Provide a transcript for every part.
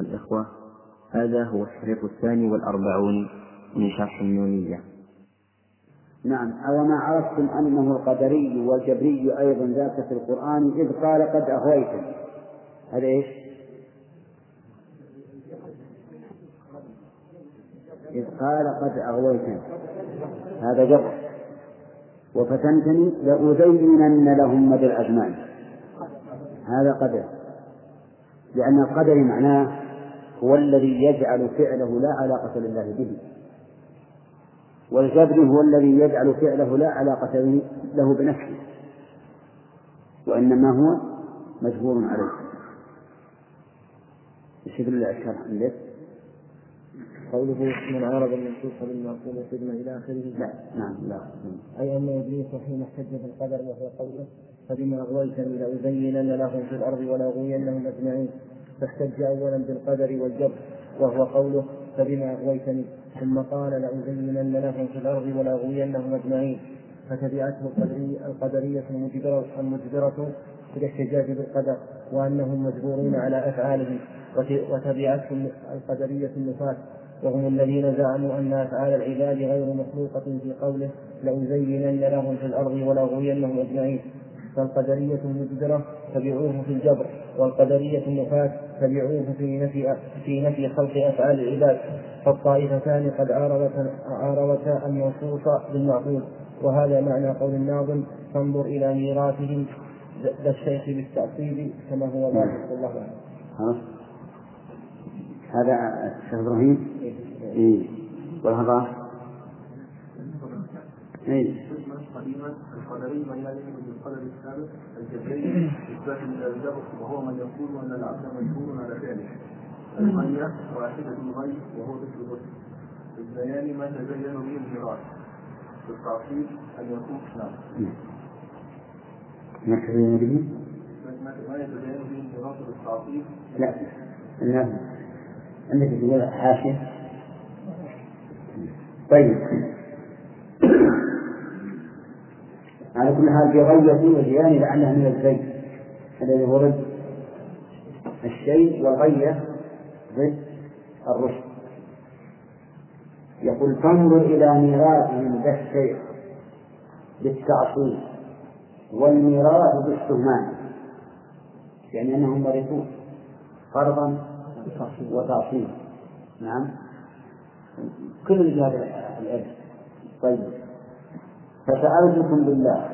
الإخوة هذا هو الشريط الثاني والأربعون من شرح النونية. نعم أو ما عرفتم أنه القدري والجبري أيضا ذاك في القرآن إذ قال قد أغويتم. هذا إيش؟ إذ قال قد أغويتم. هذا جبر. وفتنتني لأزينن لهم مدى الأزمان هذا قدر. لأن القدر معناه هو الذي يجعل فعله لا علاقة لله به. والجبر هو الذي يجعل فعله لا علاقة له بنفسه وإنما هو مجبور عليه. إيش يدل الشرح عندك؟ قوله من عارض المنصوص بالمعقول وسجن إلى آخره. لا نعم لا. أي أن إبليس حين احتج بالقدر وهو قوله فبما أغويتني لأزينن لهم في الأرض ولاغوينهم أجمعين. فاحتج اولا بالقدر والجبر وهو قوله فبما أغويتني؟ ثم قال لأزينن لهم في الأرض ولأغوينهم أجمعين. فتبعته القدرية, المجبرة, المجبرة بالاحتجاج بالقدر وأنهم مجبورون على أفعالهم. وتبعتهم القدرية النفاة وهم الذين زعموا أن أفعال العباد غير مخلوقة في قوله لأزينن لهم في الأرض ولأغوينهم أجمعين. فالقدرية المجبرة تبعوه في الجبر. والقدرية النفاة تبعوه في نفي في نفي خلق أفعال العباد فالطائفتان قد عارضتا عارضتا الموصوف بالمعقول. وهذا معنى قول الناظم فانظر إلى ميراثهم ذا الشيخ بالتعصيب كما هو ذلك الله أعلم. هذا الشيخ إبراهيم؟ إيه. والهضاء إيه. القدر السابق الجبري إثبات الجبر وهو من يقول أن العبد مجبور على فعله المية واحدة الغي وهو مثل الغسل. البيان ما تبين به الميراث بالتعصيب أن يكون نعم ما تبين به؟ ما يتبين به الميراث بالتعصيب؟ لا. لا. عندك تقول حاشية. طيب. على كل حال في غية وزيان لعلها من الزي الذي هو ضد الشيء والغية ضد الرشد. يقول فانظر إلى ميراثهم ذا الشيء بالتعصيب والميراث بالسهمان. يعني أنهم ورثوه فرضا وتعصيبا نعم. كل هذا العلم طيب. فسألتكم بالله.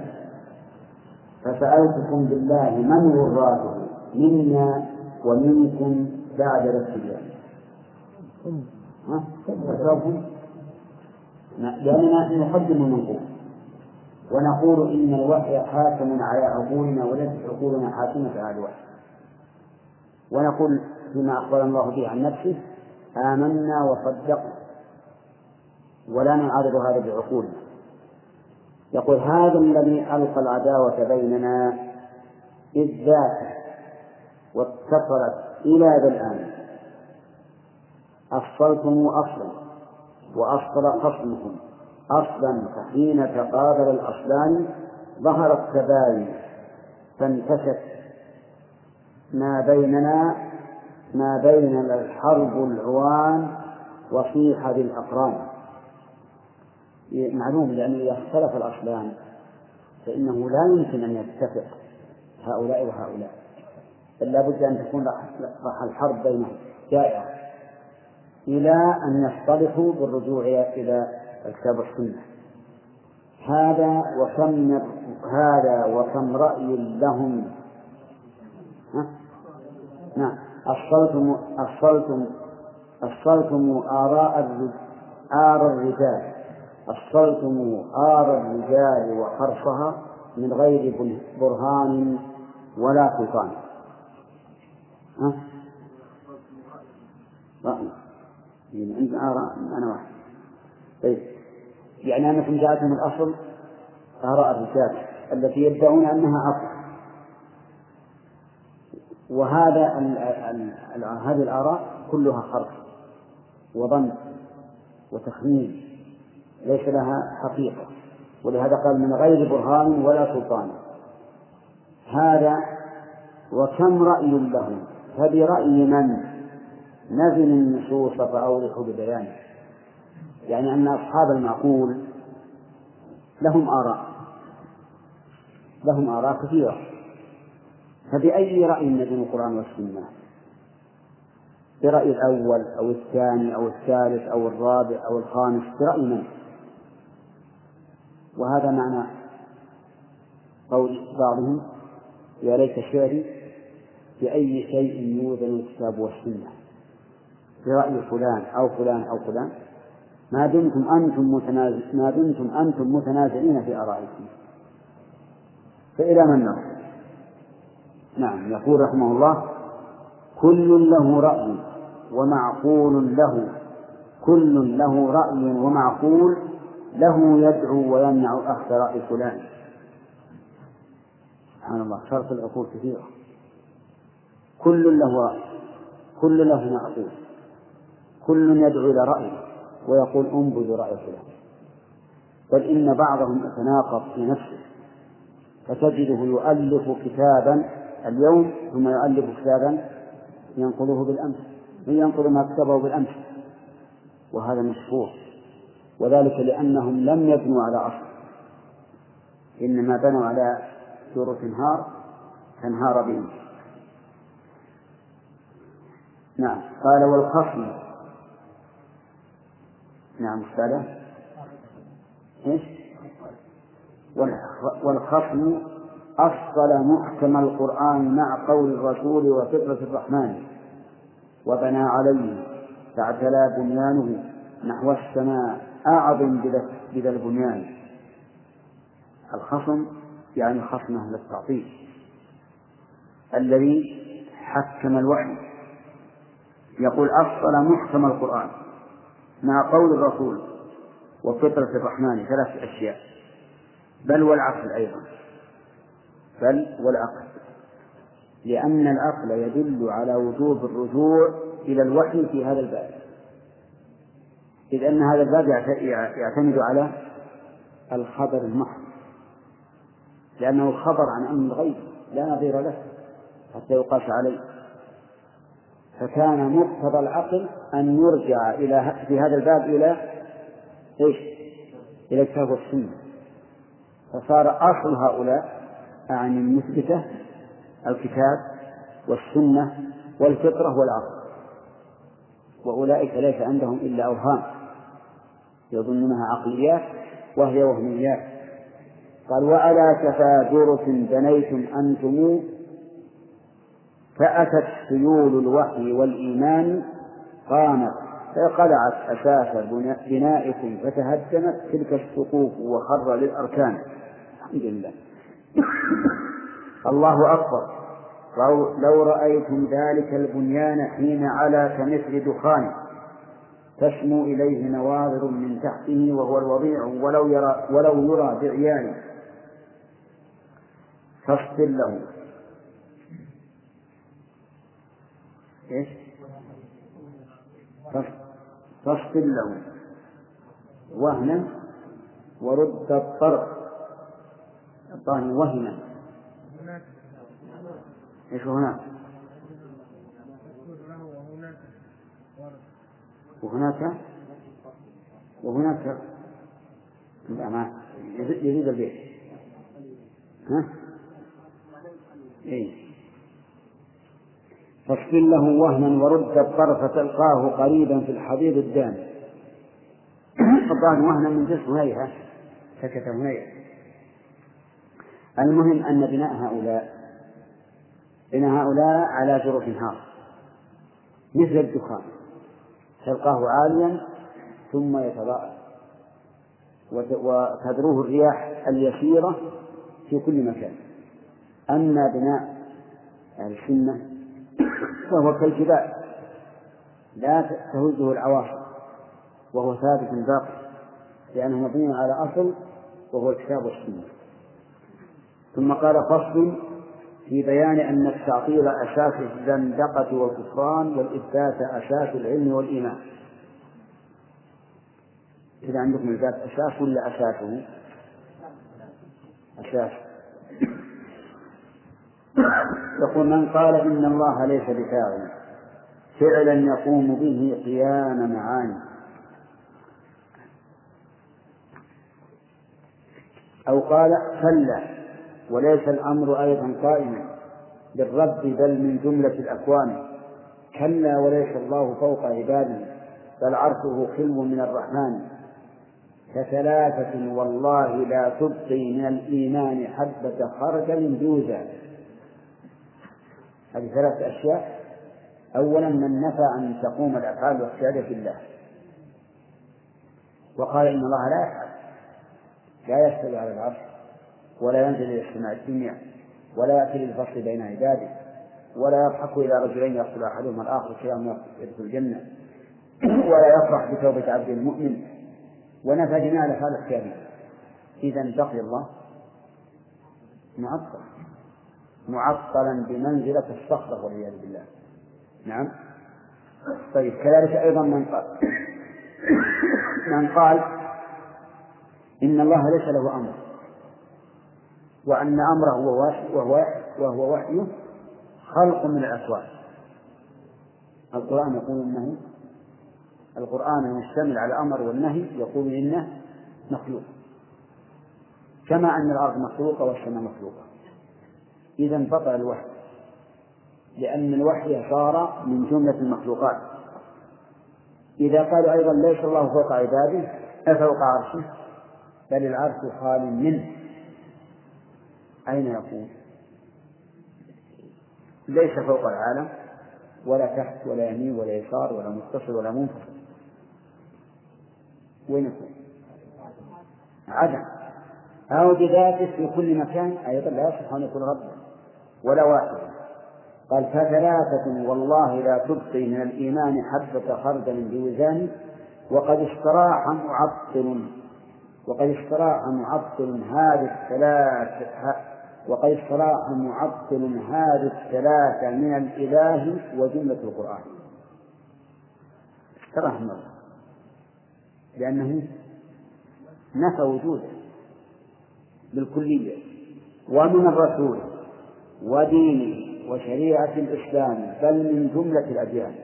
فسألتكم بالله من وراثه منا ومنكم بعد الاتجاه ها؟ لأننا نقدم المنقول ونقول إن الوحي حاكم على عقولنا وليست عقولنا حاكمة على الوحي. ونقول فيما أخبر الله به عن نفسه آمنا وصدقنا. ولا نعارض هذا بعقولنا. يقول هذا الذي ألقى العداوة بيننا إذ ذاك واتصلت إلى ذا الآن. أفصلتم أصلا وأفصل خصمكم. أصلا فحين تقابل الأصلان ظهر التباين فانتشت ما بيننا ما بين الحرب العوان وصيح بالأقران معلوم لأنه إذا اختلف الأصلان فإنه لا يمكن أن يتفق هؤلاء وهؤلاء. بل لابد أن تكون الحرب بينهم. جائرة إلى أن يصطلحوا بالرجوع إلى الكتاب والسنة. هذا وكم هذا وكم رأي لهم؟ نعم. أصلتم أصلتم أصلتم آراء آر الرجال. أصلتم آر الرجال وحرفها من غير برهان ولا سلطان. ها؟ يعني عند آراء أنا واحد. طيب. يعني أنكم جاءتهم الأصل آراء الرجال التي يدعون أنها أصل. وهذا هذه الآراء كلها حرف وظن وتخمين. ليس لها حقيقة. ولهذا قال من غير برهان ولا سلطان. هذا وكم رأي لهم؟ فبرأي من؟ نزل النصوص فأوضحوا ببيان. يعني أن أصحاب المعقول لهم آراء. لهم آراء كثيرة. فبأي رأي ندين القرآن والسنة؟ برأي الأول أو الثاني أو الثالث أو الرابع أو الخامس برأي من؟ وهذا معنى قول بعضهم يا ليت شعري بأي شيء يوزن الكتاب والسنة برأي فلان أو فلان أو فلان ما دمتم أنتم متنازع ما دمتم أنتم متنازعين في آرائكم فإلى من نرجع؟ نعم يقول رحمه الله كل له رأي ومعقول له كل له رأي ومعقول له يدعو ويمنع أخذ رأي فلان. سبحان الله شرط العقول كثيرة. كل له رأي كل له معقول. كل يدعو إلى رأيه ويقول انبذ رأي فلان. بل إن بعضهم يتناقض في نفسه. فتجده يؤلف كتابا اليوم ثم يؤلف كتابا ينقضه بالأمس ينقض ما كتبه بالأمس. وهذا مشهور وذلك لأنهم لم يبنوا على أصل. إنما بنوا على سورة انهار فانهار بهم. نعم. قال والخصم. نعم أستاذ إيش؟ والخصم أصل محكم القرآن مع قول الرسول وفطرة الرحمن. وبنى عليه فاعتلى بنيانه نحو السماء. أعظم بذا البنيان. الخصم يعني خصمه للتعطيل. الذي حكم الوحي. يقول أصل محكم القرآن مع قول الرسول وفطرة الرحمن ثلاث أشياء. بل والعقل أيضا. بل والعقل. لأن العقل يدل على وجوب الرجوع إلى الوحي في هذا الباب. إذ أن هذا الباب يعتمد على الخبر المحض. لأنه خبر عن أمر الغيب لا نظير له حتى يقاس عليه. فكان مقتضى العقل أن يرجع إلى في هذا الباب إلى إيش؟ إلى الكتاب والسنة. فصار أصل هؤلاء أعني المثبتة الكتاب والسنة والفطرة والعقل. وأولئك ليس عندهم إلا أوهام. يظنونها عقليات وهي وهميات. قال وعلى جرف بنيتم أنتم فأتت سيول الوحي والإيمان قامت فقلعت أساس بنائكم فتهدمت تلك السقوف وخر للأركان. الحمد لله. الله أكبر. لو رأيتم ذلك البنيان حين علا كمثل دخان تسمو إليه نواظر من تحته وهو الوضيع ولو يرى ولو يرى بعيان فاصبر له. إيش؟ فاصبر له. وهنا ورد الطرف الطاهي وهنا. إيش هناك؟ وهناك وهناك لا ما يزيد البيت ها؟ إيه. فاصبر له وهنا ورد الطرف تلقاه قريبا في الحضيض الدامي الظاهر وهنا من جنس هنيهة سكت هنيهة المهم أن بناء هؤلاء بناء هؤلاء على جرف هار. مثل الدخان. تلقاه عاليا ثم يتضاءل وتدروه الرياح اليسيرة في كل مكان. أما بناء أهل السنة فهو كالجبال لا تهزه العواصف وهو ثابت باقي لأنه مبني على أصل وهو الكتاب والسنة. ثم قال فصل في بيان أن التعطيل أساس الزندقة والكفران والإثبات أساس العلم والإيمان. إذا عندكم الباب أساس ولا أساسه؟ أساس. يقول من قال إن الله ليس بفاعل فعلا يقوم به قيام معاني. أو قال كلا وليس الأمر أيضا قائما بالرب بل من جملة الأكوان. كلا وليس الله فوق عباده بل عرشه خلو من الرحمن. كثلاثة والله لا تبقي من الإيمان حبة خردل جوزا هذه ثلاث أشياء. أولا من نفى أن تقوم الأفعال والسيادة بالله وقال إن الله لا يفعل لا يستوي على العرش. ولا ينزل إلى السماء الدنيا ولا يأتي للفصل بين عباده ولا يضحك إلى رجلين يقتل أحدهما الآخر كلاهما يدخل الجنة. ولا يفرح بتوبة عبد المؤمن. ونفى جميع الأفعال السيادية إذا بقي الله معطل. معطلا بمنزلة الصخرة والعياذ بالله. نعم. طيب كذلك أيضا من قال من قال إن الله ليس له أمر. وأن أمره وهو وهو وهو وحيه خلق من الأكوان القرآن يقول إنه القرآن يشتمل على الأمر والنهي يقول إنه مخلوق. كما أن الأرض مخلوقة والسماء مخلوقة. إذا بطل الوحي لأن الوحي صار من جملة المخلوقات. إذا قالوا أيضا ليس الله فوق عباده فوق عرشه؟ بل العرش خال منه. أين يكون؟ ليس فوق العالم ولا تحت ولا يمين ولا يسار ولا متصل ولا منفصل وين يكون؟ عدم أو بذاته في كل مكان أيضا لا يصح أن يكون ربا ولا واحدا قال فثلاثة والله لا تبقي من الإيمان حبة خردل بوزان وقد استراح معطل وقد استراح معطل هذه الثلاث وقد استراح معطل هذه الثلاثة من الإله وجملة القرآن. استراح من الله لأنه نفى وجوده بالكلية ومن الرسول ودينه وشريعة الإسلام بل من جملة الأديان.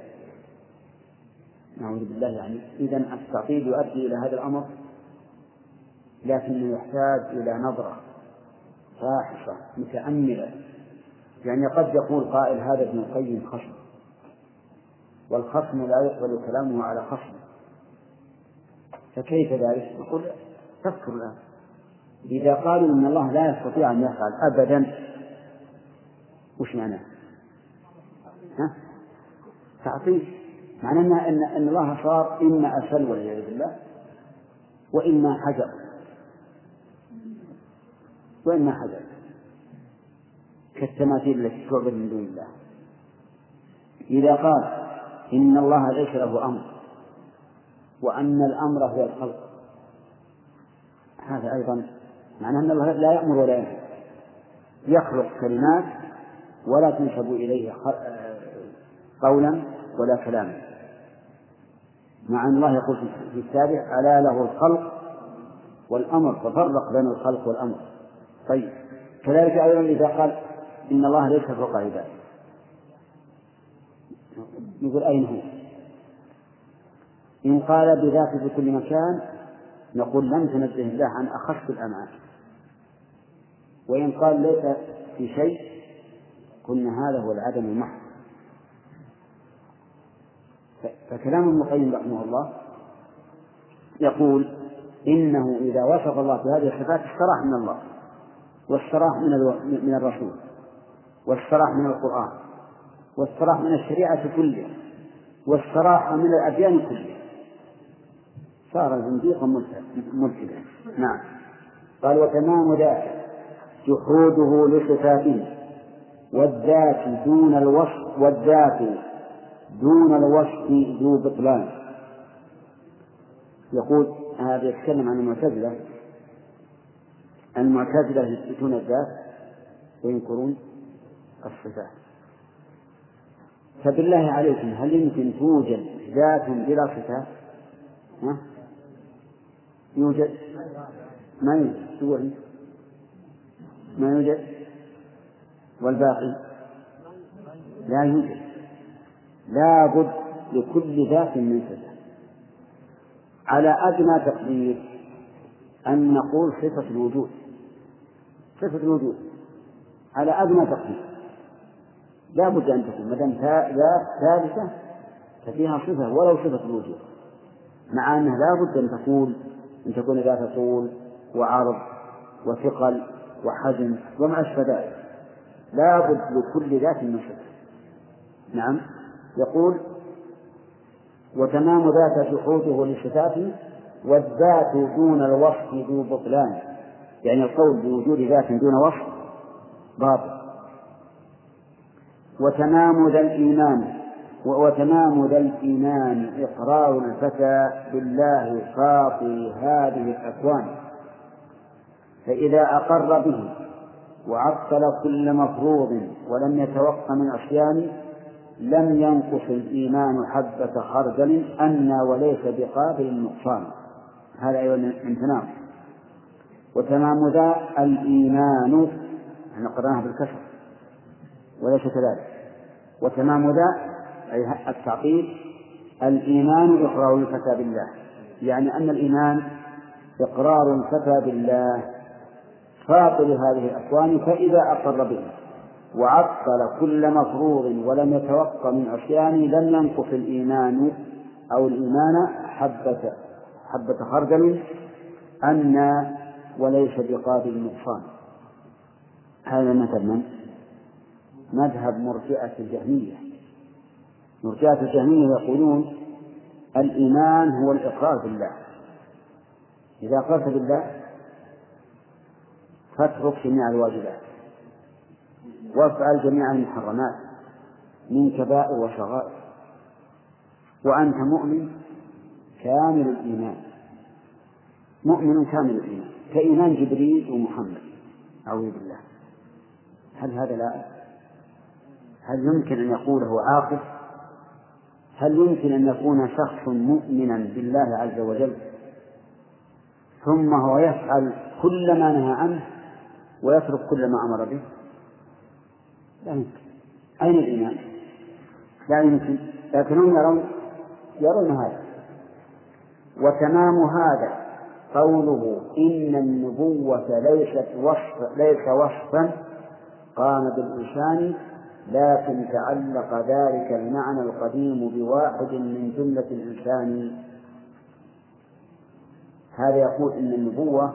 نعوذ بالله يعني إذا التعطيل يؤدي إلى هذا الأمر لكنه يحتاج إلى نظرة. فاحصة متأملة يعني قد يقول قائل هذا ابن القيم خصم والخصم لا يقبل كلامه على خصم فكيف ذلك؟ نقول فكر الآن إذا قالوا إن الله لا يستطيع أن يفعل أبدا وش معناه؟ ها؟ تعطيل معناه أن أن الله صار إما أسل والعياذ بالله وإما حجر وإما حجر كالتماثيل التي تعبد من دون الله. إذا قال إن الله ليس له أمر وأن الأمر هو الخلق. هذا أيضا معناه أن الله لا يأمر ولا ينهى. يخلق كلمات ولا تنسب إليه قولا ولا كلاما. مع أن الله يقول في السابع ألا له الخلق والأمر ففرق بين الخلق والأمر. طيب. كذلك أيضا إذا قال إن الله ليس فوق عباده. نقول أين هو؟ إن قال بذاته في كل مكان نقول لم تنزه الله عن أخص الأمعاء. وإن قال ليس في شيء قلنا هذا هو العدم المحض. فكلام ابن القيم رحمه الله يقول إنه إذا وصف الله بهذه الصفات استراح من الله. واستراح من من الرسول واستراح من القرآن واستراح من الشريعة كلها واستراح من الأديان كلها. صار زنديقا ملحدا نعم. قال وتمام ذلك جحوده لصفاته والذات دون الوصف والذات دون الوصف ذو بطلان. يقول هذا يتكلم عن المعتزلة. المعتزلة يثبتون الذات وينكرون الصفات. فبالله عليكم هل يمكن توجد ذات بلا صفات؟ ها؟ يوجد؟ ما يوجد. ما يوجد؟ والباقي؟ لا يوجد. لا بد لكل ذات من صفة على أدنى تقدير أن نقول صفة الوجود. صفة الوجود. على أدنى تقدير لا بد أن تكون. ما دام ثالثة ففيها صفة ولو صفة الوجود. مع أنها لا بد أن تكون أن تكون ذات طول وعرض وثقل وحجم وما أشبه ذلك. لا بد لكل ذات من صفة. نعم. يقول وتمام ذات شحوطه لصفاته والذات دون الوصف ذو بطلان. يعني القول بوجود ذات دون وصف باطل. وتمام ذا الإيمان وتمام ذا الإيمان إقرار الفتى بالله فاطر هذه الأكوان. فإذا أقر به وعطل كل مفروض ولم يتوق من عصيان لم ينقص الإيمان حبة خردل أن وليس بقابل النقصان. هذا أيضا من تمام وتمام ذا الإيمان. إحنا قرأناها بالكسر. وليس كذلك. وتمام ذا أي التعطيل الإيمان إقرار الفتى بالله يعني أن الإيمان إقرار الفتى بالله فاطر هذه الأكوان فإذا أقر به. وعطل كل مفروض ولم يتوق من عصيان لم ينقص الإيمان. أو الإيمان حبة حبة خردل أن وليس بقابل النقصان. هذا مثل من؟ مذهب مرجئة الجهمية. مرجئة الجهمية يقولون الإيمان هو الإقرار بالله. إذا أقررت بالله فاترك جميع الواجبات. وافعل جميع المحرمات من كبائر وصغائر وأنت مؤمن كامل الإيمان. مؤمن كامل الإيمان كإيمان جبريل ومحمد. أعوذ بالله. هل هذا لا؟ هل يمكن أن يقوله عاقل هل يمكن أن يكون شخص مؤمنا بالله عز وجل؟ ثم هو يفعل كل ما نهى عنه ويترك كل ما أمر به؟ لا يمكن. أين الإيمان؟ لا يمكن. لكنهم يرون يرون هذا. وتمام هذا. قوله إن النبوة ليست وصف ليس وصفا قام بالإنسان لكن تعلق ذلك المعنى القديم بواحد من جملة الإنسان. هذا يقول إن النبوة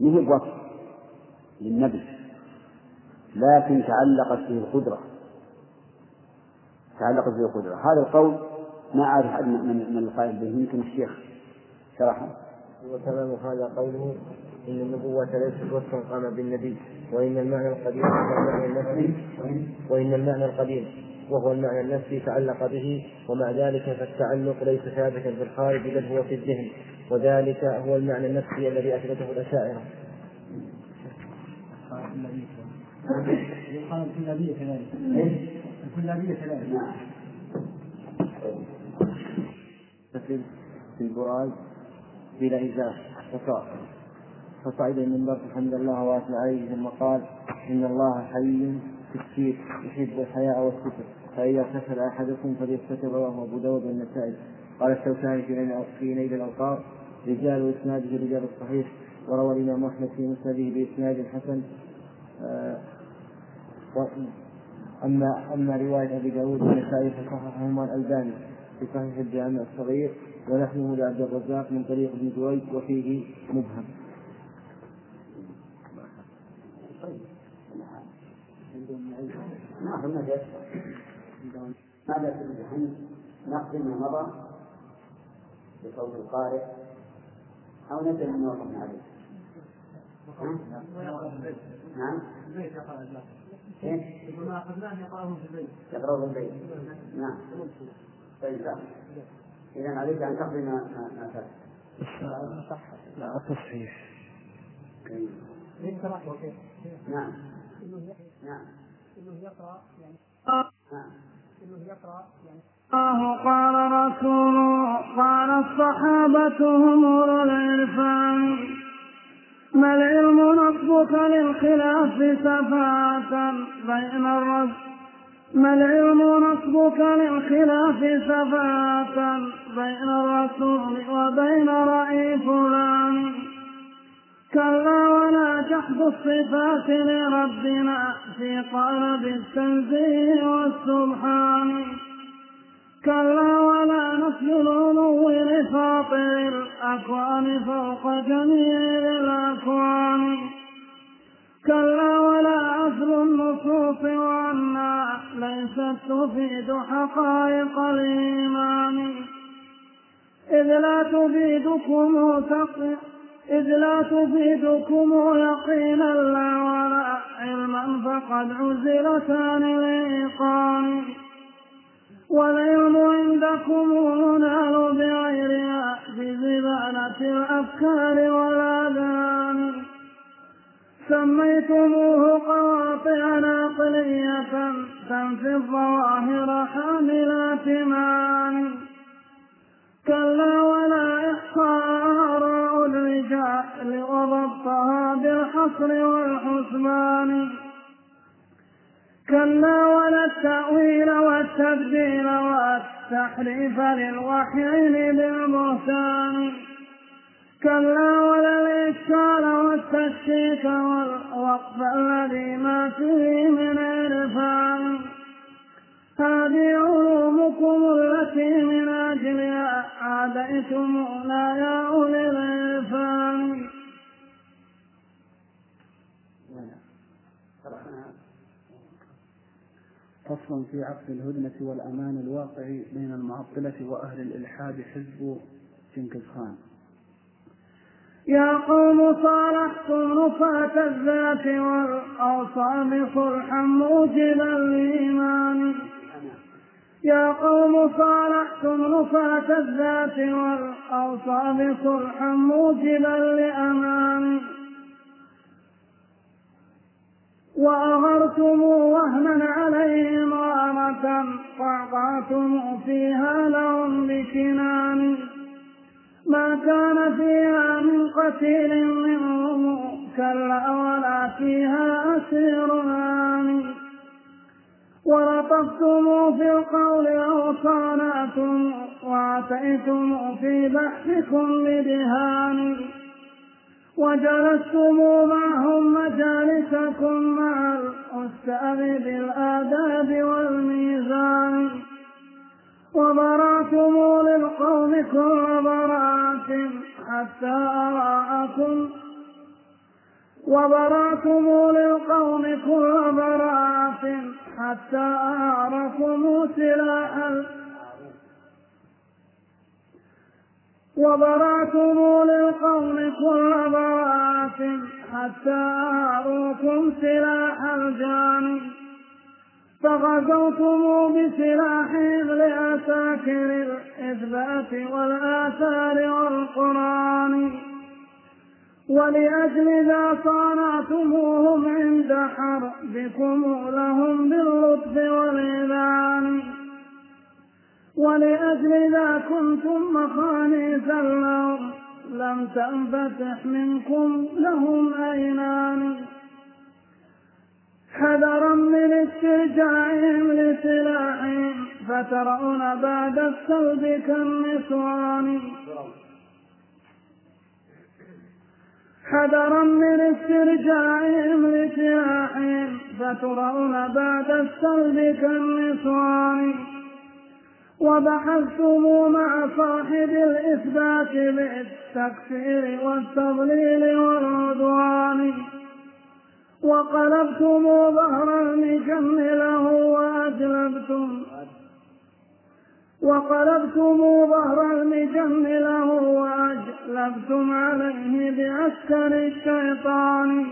هي وصف للنبي لكن تعلقت به القدرة. تعلقت به القدرة. هذا القول ما أعرف أحد من القائل به يمكن الشيخ شرحه. وتمام هذا قوله إن النبوة ليست وصفا قام بالنبي وإن المعنى القديم وهو المعنى النفسي. وإن المعنى القديم وهو المعنى النفسي تعلق به ومع ذلك فالتعلق ليس ثابتا في الخارج بل هو في الذهن. وذلك هو المعنى النفسي الذي أثبته الأشاعرة. يقال الكلابية كذلك. الكلابية كذلك. نعم في البراز بلا إزاح فصار فصعد المنبر فحمد الله وأثنى عليه ثم قال إن الله حي في يحب الحياء والستر. فإذا كسل أحدكم فليستتر رواه أبو داود والنسائي. قال الشوكاني في نيل الأوقار رجال إسناده رجال الصحيح وروى الإمام أحمد في مسنده بإسناد حسن. آه، أما أما رواية أبي داود والنسائي فصححهما الألباني في صحيح الجامع الصغير. ونحن لعبد الرزاق من طريق ابن جويد وفيه مبهم. ما هم ماذا تريد نقدم ما مضى بصوت القارئ أو نبدأ من وقفنا عليه نعم؟ يقول ما أخذناه يقرأه في البيت. يقرأه في البيت. نعم. طيب. إذا عليك أن تقضي ما ما صح لا تصحيح. نعم. نعم. إنه يقرأ يعني. نعم. إنه يقرأ يعني. الله قال رسوله قال الصحابة هم أولو العرفان ما العلم نصبك للخلاف سفاة بين الرجل ما العلم نصبك للخلاف سفاهة بين الرسول وبين رأي فلان كلا ولا جحد الصفات لربنا في قلب التنزيه والسبحان. كلا ولا نفي العلو لفاطر الأكوان فوق جميع تفيد حقائق الإيمان. إذ لا تفيدكم تقي إذ لا تفيدكم يقينا لا ولا علما فقد عزلت عن الإيقان. والعلم عندكم ينال بغيرها بزبالة الأفكار والآذان. سميتموه قواطع عقلية تنفي الظواهر حاملات معاني كلا ولا إحصاء آراء الرجال وضبطها بالحصر والحسبان. كلا ولا التأويل والتبديل والتحريف للوحيين بالبهتان كلا ولا الإشكال والتشكيك والوقف الذي ما فيه من عرفان. هذه علومكم التي من أجلها عاديتمونا يا أولي العرفان. فصل في عقد الهدنة والأمان الواقع بين المعطلة وأهل الإلحاد حزب جنكيز خان. يا قوم صالحتم نفاة الذات والأوصام صلحا موجبا للإيمان. يا قوم صالحتم نفاة الذات والأوصام صلحا موجبا لأمان وأغرتم وهنا عليهم غارة وأعطعتم فيها لهم بكنان. ما كان فيها من قتيل منهم كلا ولا فيها أسير آمن. ولطفتم في القول أو صانعتم وأتيتم في بحثكم بدهان وجلستم معهم مجالسكم مع الأستاذ بالآداب والميزان. وبرأتم للقوم كل براءة حتى أراءكم. وبرأتم للقوم كل براءة حتى أراكم سلاحا وبرأتم للقوم كل براءة حتى أراكم سلاح الجانب فغزوتم بسلاحهم لأساكر الإثبات والآثار والقرآن. ولأجل ذا صانعتموهم عند حربكم لهم باللطف والإذعان. ولأجل ذا كنتم مخانيسا لهم لم تنفتح منكم لهم أينان. حذرا من استرجاعهم لسلاحهم فترون بعد السلب كالنسوان. حذرا من استرجاعهم لسلاحهم فترون بعد السلب كالنسوان. وبحثتم مع صاحب الإثبات بالتكفير والتضليل والعدوان. وقلبتم ظهر المجن له وأجلبتم وقلبتم ظهر المجن له وأجلبتم عليه بعسكر الشيطان.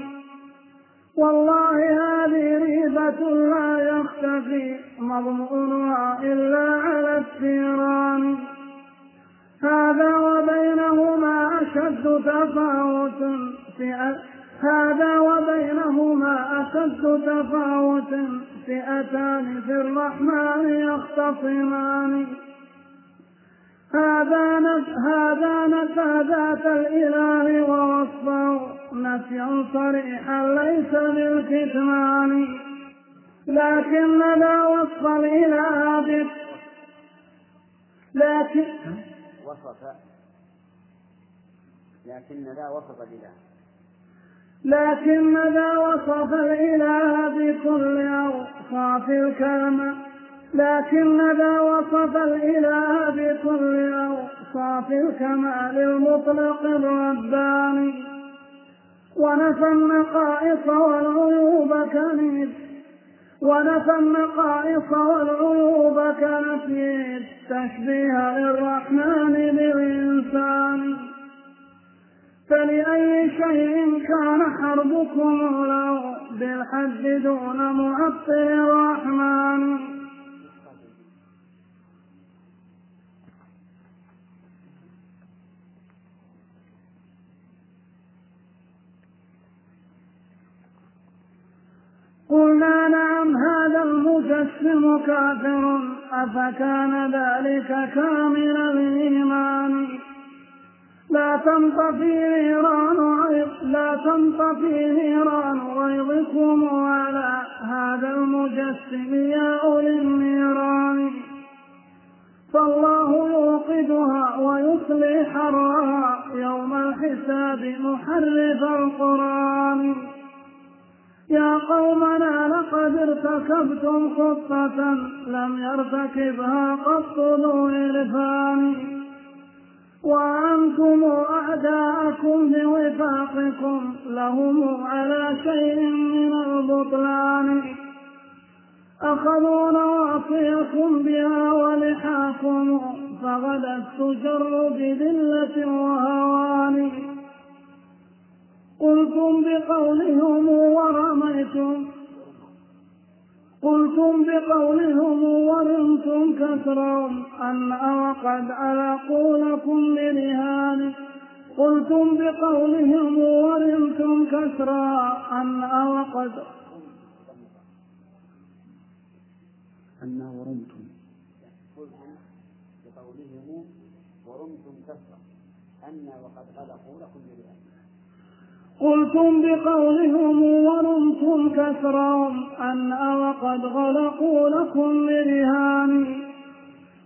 والله هذه ريبة لا يختفي مضمونها إلا على الثيران هذا وبينهما أشد تفاوت هذا وبينهما أشد تفاوت فئتان في الرحمن يختصمان. هذا هذا نفى ذات الإله ووصفه. نفيا صريحا ليس بالكتمان. لكن لا وصف الإله لكن وصف لكن ذا وصف الإله. لكن ذا وصف الإله بكل أوصاف الكمال لكن ذا وصف الإله بكل أوصاف الكمال المطلق الرباني؟ ونفى النقائص والعيوب كنيف. ونفى النقائص والعيوب كنفي. التشبيه للرحمن بالإنسان. فلأي شيء كان حربكم لو بالحد دون معطل الرحمن. قلنا نعم هذا المجسم كافر أفكان ذلك كامل الإيمان. لا تنطفي نيران لا تنطفي نيران غيظكم على هذا المجسم يا أولي النيران. فالله يوقدها ويصلي حرها يوم الحساب محرف القرآن. يا قومنا لقد ارتكبتم خطة لم يرتكبها قط ذو عرفان. وأنتم أعداءكم بوفاقكم لهم على شيء من البطلان. أخذوا نواصيكم بها ولحاكم فغدت تجر بذلة وهوان. قلتم بقولهم ورميتم قلتم بقولهم ورمتم كسرهم أن وقد ألقوا لكم برهان قلتم بقولهم ورمتم كسرا أن وقد أن ورمتم. قلتم بقولهم ورمتم كسرا أن وقد غلقوا لكم برهان. قلتم بقولهم ورمتم كسرهم أن وقد غلقوا لكم برهان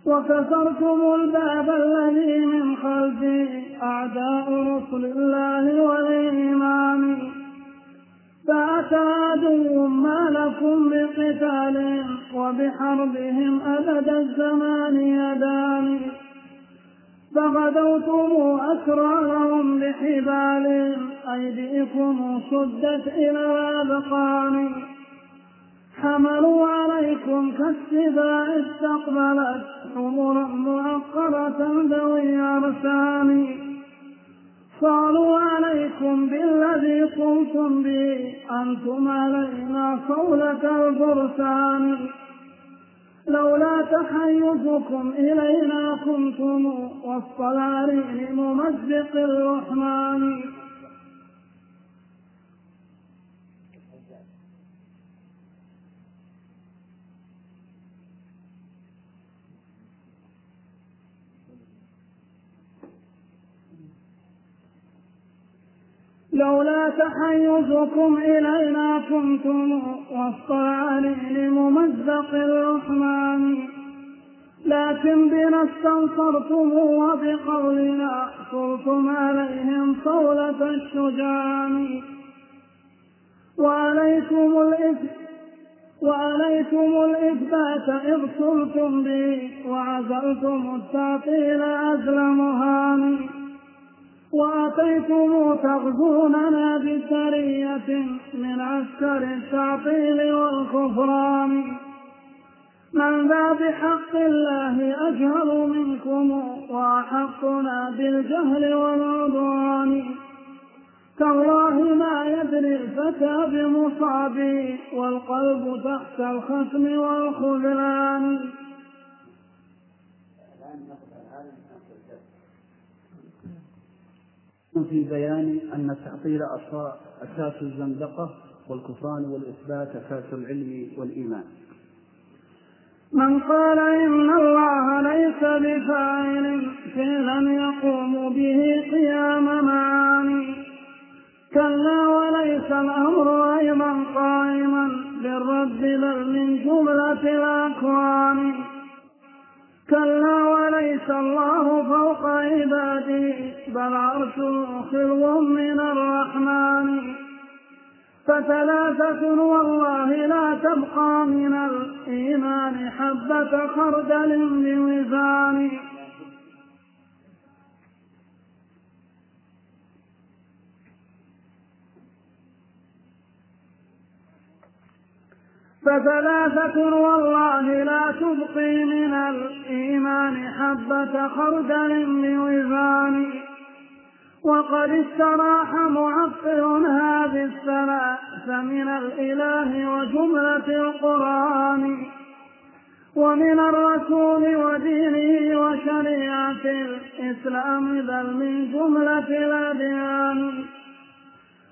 وكسرتم الباب الذي من خلفه أعداء رسل الله والإيمان. فأتى عدو ما لكم بقتالهم وبحربهم أبد الزمان يدان. فغدوتم أسرى لهم بحبالهم أيديكم شدت إلى الأذقان حملوا عليكم كالسباع استقبلت حمرا معقرة ذوي أرسان. صالوا عليكم بالذي قمتم به أنتم علينا صولة الفرسان لولا تحيزكم إلينا كنتم وسط العرين ممزق الرحمن. لولا تحيزكم إلينا كنتم وسط العليل ممزق الرحمن. لكن بنا استنصرتم وبقولنا صرتم عليهم صولة الشجعان وعليكم الإثم وعليكم الإثبات إذ صرتم به وعزلتم التعطيل عزل مهان. وأتيتم تغزوننا بسرية من عسكر التعطيل والكفران من ذا بحق الله أجهل منكم وأحقنا بالجهل والعدوان؟ تالله ما يدري الفتى بمصابه والقلب تحت الختم والخذلان. في بيان أن التعطيل أساس الزندقة والكفران والإثبات أساس العلم والإيمان. من قال إن الله ليس بفاعل فعلا يقوم به قيام معاني. كلا وليس الأمر أيضا قائما بالرب بل من جملة الأكوان. كلا وليس الله فوق عباده بل عرشه خلو من الرحمن. فثلاثة والله لا تبقى من الإيمان حبة خردل بوزان فثلاثة والله لا تبقي من الإيمان حبة خردل بوزان وقد استراح معطل هذه الثلاث من الإله وجملة القرآن. ومن الرسول ودينه وشريعة الإسلام بل من جملة الأديان.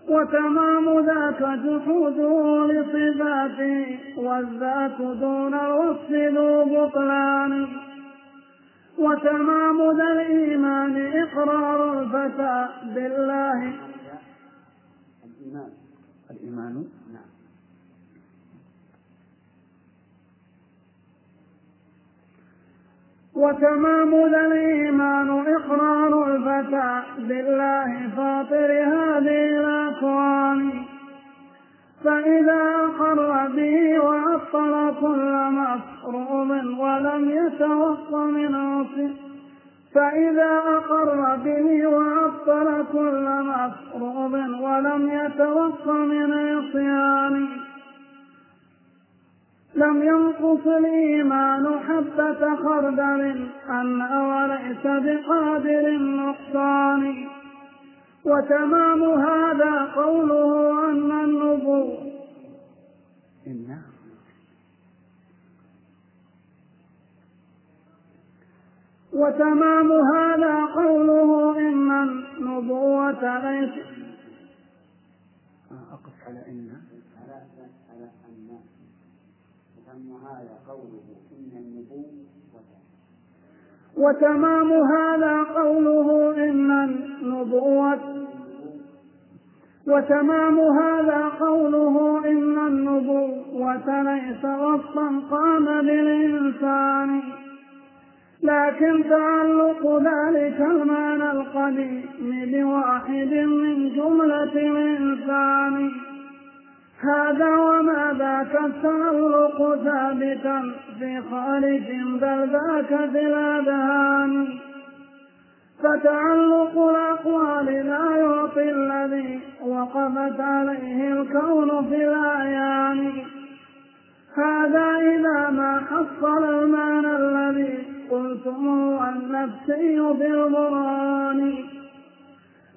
وتمام ذاك جحوده لصفاته والذات دون الوصف ذو بطلان. وتمام ذا الإيمان إقرار الفتى بالله. الإيمان. الإيمان وتمام ذا الإيمان إقرار الفتى بالله فاطر هذه الأكوان فإذا أقر به وعطل كل مفروض ولم يتوق من عصي فإذا أقر به وعطل كل مفروض ولم يتوق من عصيان. لم ينقص الإيمان حبة خردل أن وليس بقادر النقصان. وتمام هذا قوله أن النبوة وتمام هذا قوله إن النبوة ليس آه، أقف على إن على على أن قوله إن النبوة وتمام هذا قوله إن النبوة. وتمام هذا قوله إن النبوة ليس وصفا قام بالإنسان لكن تعلق ذلك المعنى القديم بواحد من جملة الإنسان. هذا وما ذاك التعلق ثابتا في خارج بل ذاك في الأذهان. فتعلق الأقوال لا يعطي الذي وقفت عليه الكون في الأعيان. هذا إذا ما حصل المعنى الذي قلتم النفسي بالبرهان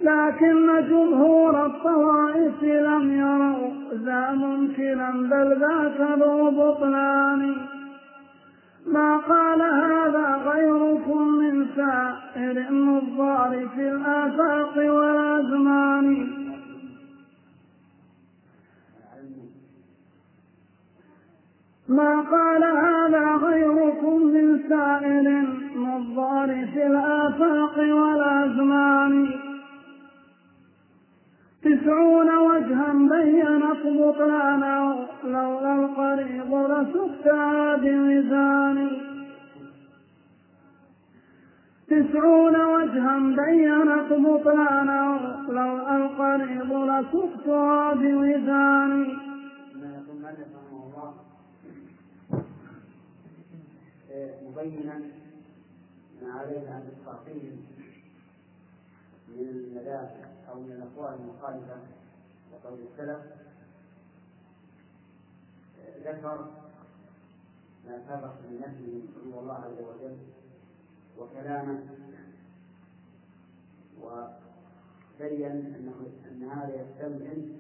لكن جمهور الطوائف لم يروا ذا ممكنا بل ذاك ذو بطلان. ما قال هذا غيركم من سائر النظار في الآفاق والأزمان. ما قال هذا غيركم من سائر النظار في الآفاق والأزمان. تسعون وجها بينت بطلانه لولا القريب لسكتها بميزان تسعون وجها بينت بطلانه لولا يقول مالك رحمه الله مبينا ما عن التعطيل من المدافع. أو من الأقوال المخالفة لقول السلف. ذكر ما سبق من نفسه علو الله عز وجل وكلامه وبين أنه أن هذا يستلزم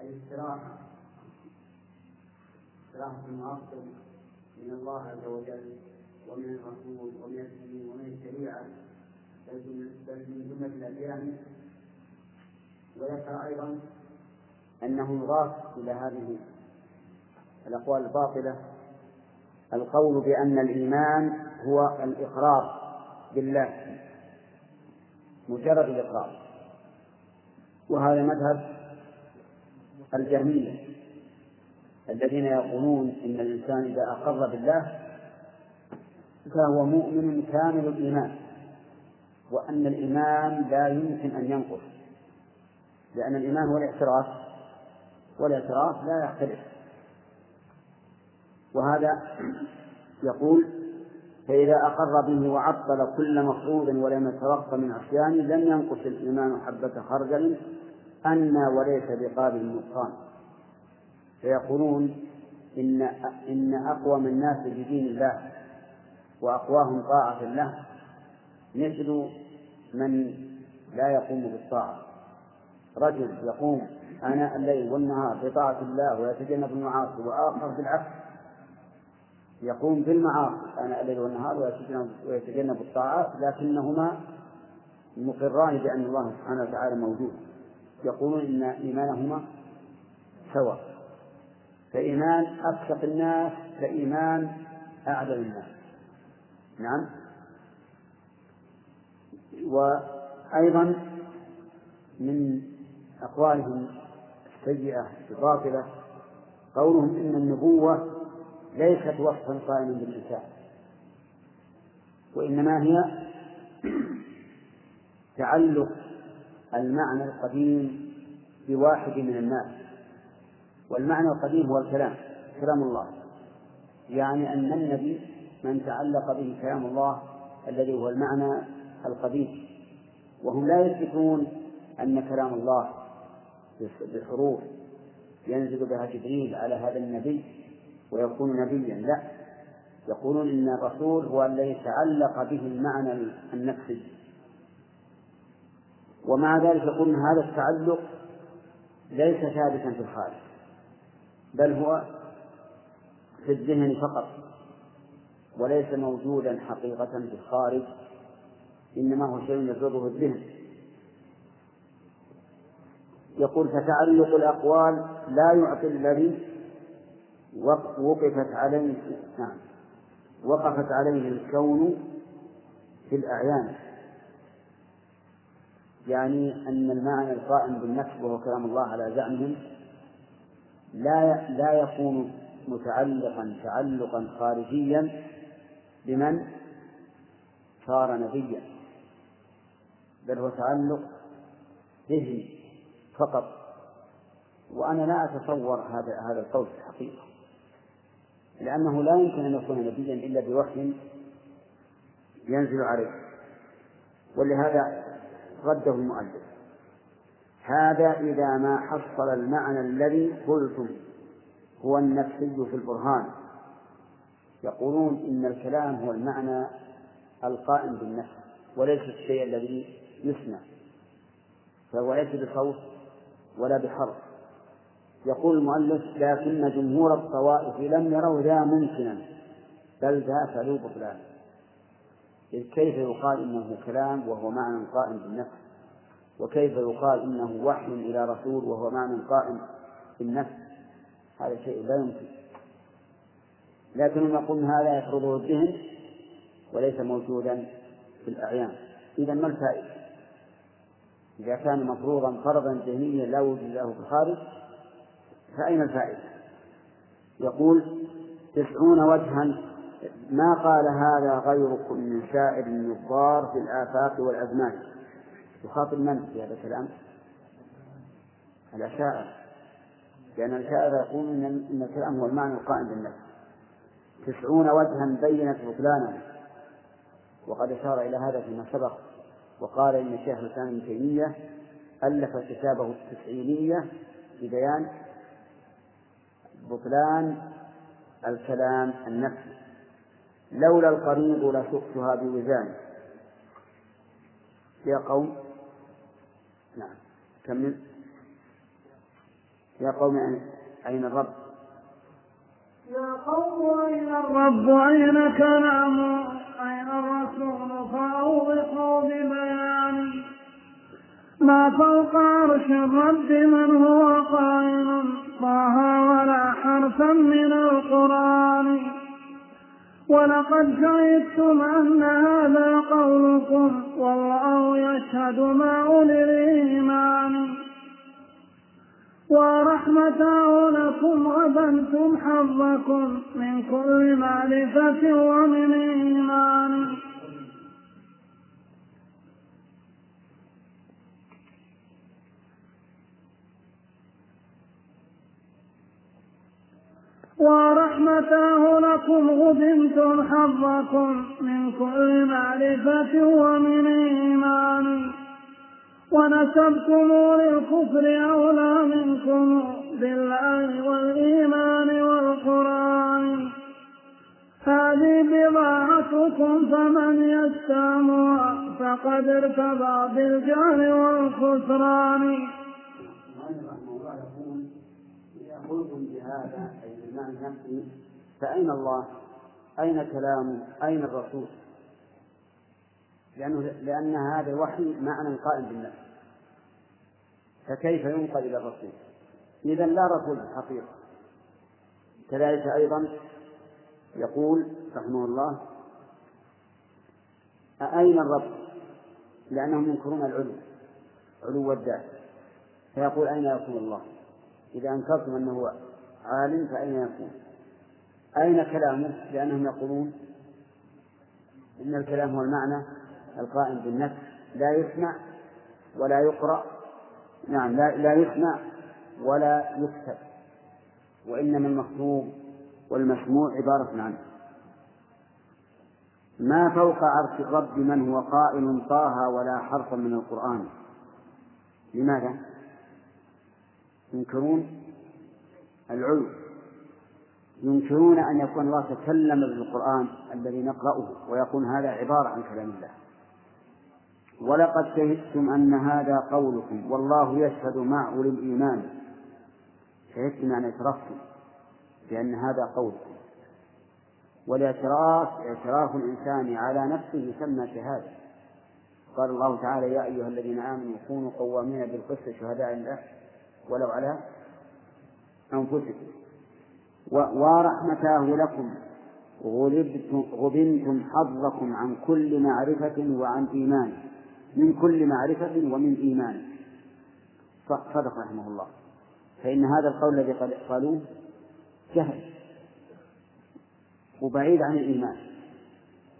الاستراحة. استراحة المعطل من الله عز وجل ومن الرسول ومن الدين ومن الشريعة. بل من جملة الأديان وذكر أيضا أنه يضاف إلى هذه الأقوال الباطلة القول بأن الإيمان هو الإقرار بالله مجرد الإقرار. وهذا مذهب الجهمية الذين يقولون إن الإنسان إذا أقر بالله فهو مؤمن كامل الإيمان. وأن الإيمان لا يمكن أن ينقص لأن الإيمان هو الاعتراف والاعتراف لا يختلف. وهذا يقول فإذا أقر به وعطل كل مفروض ولم يتوقف من عصيانه لم ينقص الإيمان حبة خردل أن وليس بقابل النقصان. فيقولون إن إن أقوم الناس بدين الله وأقواهم طاعة له مثل من لا يقوم بالطاعة. رجل يقوم آناء الليل والنهار بطاعة الله ويتجنب المعاصي وآخر بالعكس يقوم بالمعاصي آناء الليل والنهار ويتجنب, ويتجنب الطاعات لكنهما مقران بأن الله سبحانه وتعالى موجود. يقولون إن إيمانهما سواء. فإيمان أكثر الناس كإيمان أعدل الناس. نعم؟ وأيضا من أقوالهم السيئة الباطلة قولهم إن النبوة ليست وصفا قائما بالإنسان وإنما هي تعلق المعنى القديم بواحد من الناس. والمعنى القديم هو الكلام كلام الله. يعني أن النبي من تعلق به كلام الله الذي هو المعنى القديم. وهم لا يثبتون أن كلام الله بحروف ينزل بها جبريل على هذا النبي ويكون نبيا. لا. يقولون إن الرسول هو الذي تعلق به المعنى النفسي. ومع ذلك يقولون هذا التعلق ليس ثابتا في الخارج بل هو في الذهن فقط وليس موجودا حقيقة في الخارج. إنما هو شيء يفرضه الذهن. يقول فتعلق الأقوال لا يعطي الذي وقفت عليه نعم وقفت عليه الكون في الأعيان. يعني أن المعنى القائم بالنفس وهو كلام الله على زعمهم لا لا يكون متعلقا تعلقا خارجيا بمن؟ صار نبيا. بل هو تعلق ذهني فقط. وأنا لا أتصور هذا هذا القول في الحقيقة. لأنه لا يمكن أن يكون نبيا إلا بوحي ينزل عليه. ولهذا رده المؤلف. هذا إذا ما حصل المعنى الذي قلتم هو النفسي في البرهان. يقولون إن الكلام هو المعنى القائم بالنفس وليس الشيء الذي يسمع. فهو ليس بصوت ولا بحرف. يقول المؤلف لكن جمهور الطوائف لم يروا ذا ممكنا بل ذا فلو بطلان. إذ كيف يقال إنه كلام وهو معنى قائم بالنفس؟ وكيف يقال إنه وحي إلى رسول وهو معنى قائم بالنفس؟ هذا شيء لا يمكن. لكنهم يقولون هذا يفرضه الذهن وليس موجودا في الأعيان. إذا ما الفائدة؟ إذا كان مفروضا فرضا ذهنيا لا وجود له في الخارج فأين الفائدة؟ يقول تسعون وجها ما قال هذا غيركم من شاعر يضار في الآفاق والأزمان؟ يخاطب من في هذا الكلام؟ الأشاعرة لأن الأشاعرة يقولون إن الكلام هو المعنى القائم بالنفس. تسعون وجها بينت بطلانه وقد أشار إلى هذا فيما سبق. وقال إن الشيخ الإسلام ابن تيمية ألف كتابه التسعينية ببيان بطلان الكلام النفسي لولا القريب لسقتها بوزان يا قوم. نعم. كمل يا قوم أين الرب؟ يا قوم أين الرب؟ أين كلامه أين الرسول؟ فأوضحوا ببيان ما فوق عرش الرب من هو قائم طه ولا حرفا من القرآن. ولقد شهدتم أن هذا قولكم والله يشهد ما أولي الإيمان. ورحمته لكم غبنتم حظكم من كل معرفة ومن إيمان. ورحمته لكم غبنتم حظكم من كل معرفة ومن إيمان ونسبتم للكفر أولى منكم بالله والإيمان والقرآن هذه بضاعتكم فمن يستعمها فقد ارتضى بالجهل والخسران. إذا قلتم بهذا أي بالمعنى نفسه فأين الله؟ أين كلامه؟ أين الرسول؟ لأنه لأن هذا الوحي معنى قائم بالنفس فكيف ينقل إلى الرسول؟ إذا لا رسول في الحقيقة كذلك أيضا يقول رحمه الله أين الرب؟ لأنهم ينكرون العلو علو الذات فيقول أين يكون الله؟ إذا أنكرتم أنه عالم فأين يكون؟ أين كلامه؟ لأنهم يقولون إن الكلام هو المعنى القائم بالنفس لا يسمع ولا يقرأ نعم لا, لا يسمع ولا يكتب وإنما المكتوب والمسموع عبارة عنه ما فوق عرش الرب من هو قائل طه ولا حرفا من القرآن لماذا؟ ينكرون العلو ينكرون أن يكون الله تكلم بالقرآن الذي نقرأه ويكون هذا عبارة عن كلام الله. ولقد شهدتم أن هذا قولكم والله يشهد مع أولي الإيمان. شهدتم يعني اعترفتم بأن هذا قولكم. والاعتراف اعتراف الإنسان على نفسه يسمى شهادة. قال الله تعالى يا أيها الذين آمنوا كونوا قوامين بالقسط شهداء لله. ولو على أنفسكم. ورحمته لكم. غبنتم حظكم عن كل معرفة وعن إيمان. من كل معرفة ومن إيمان. صدق رحمه الله. فإن هذا القول الذي قالوه جهل وبعيد عن الإيمان.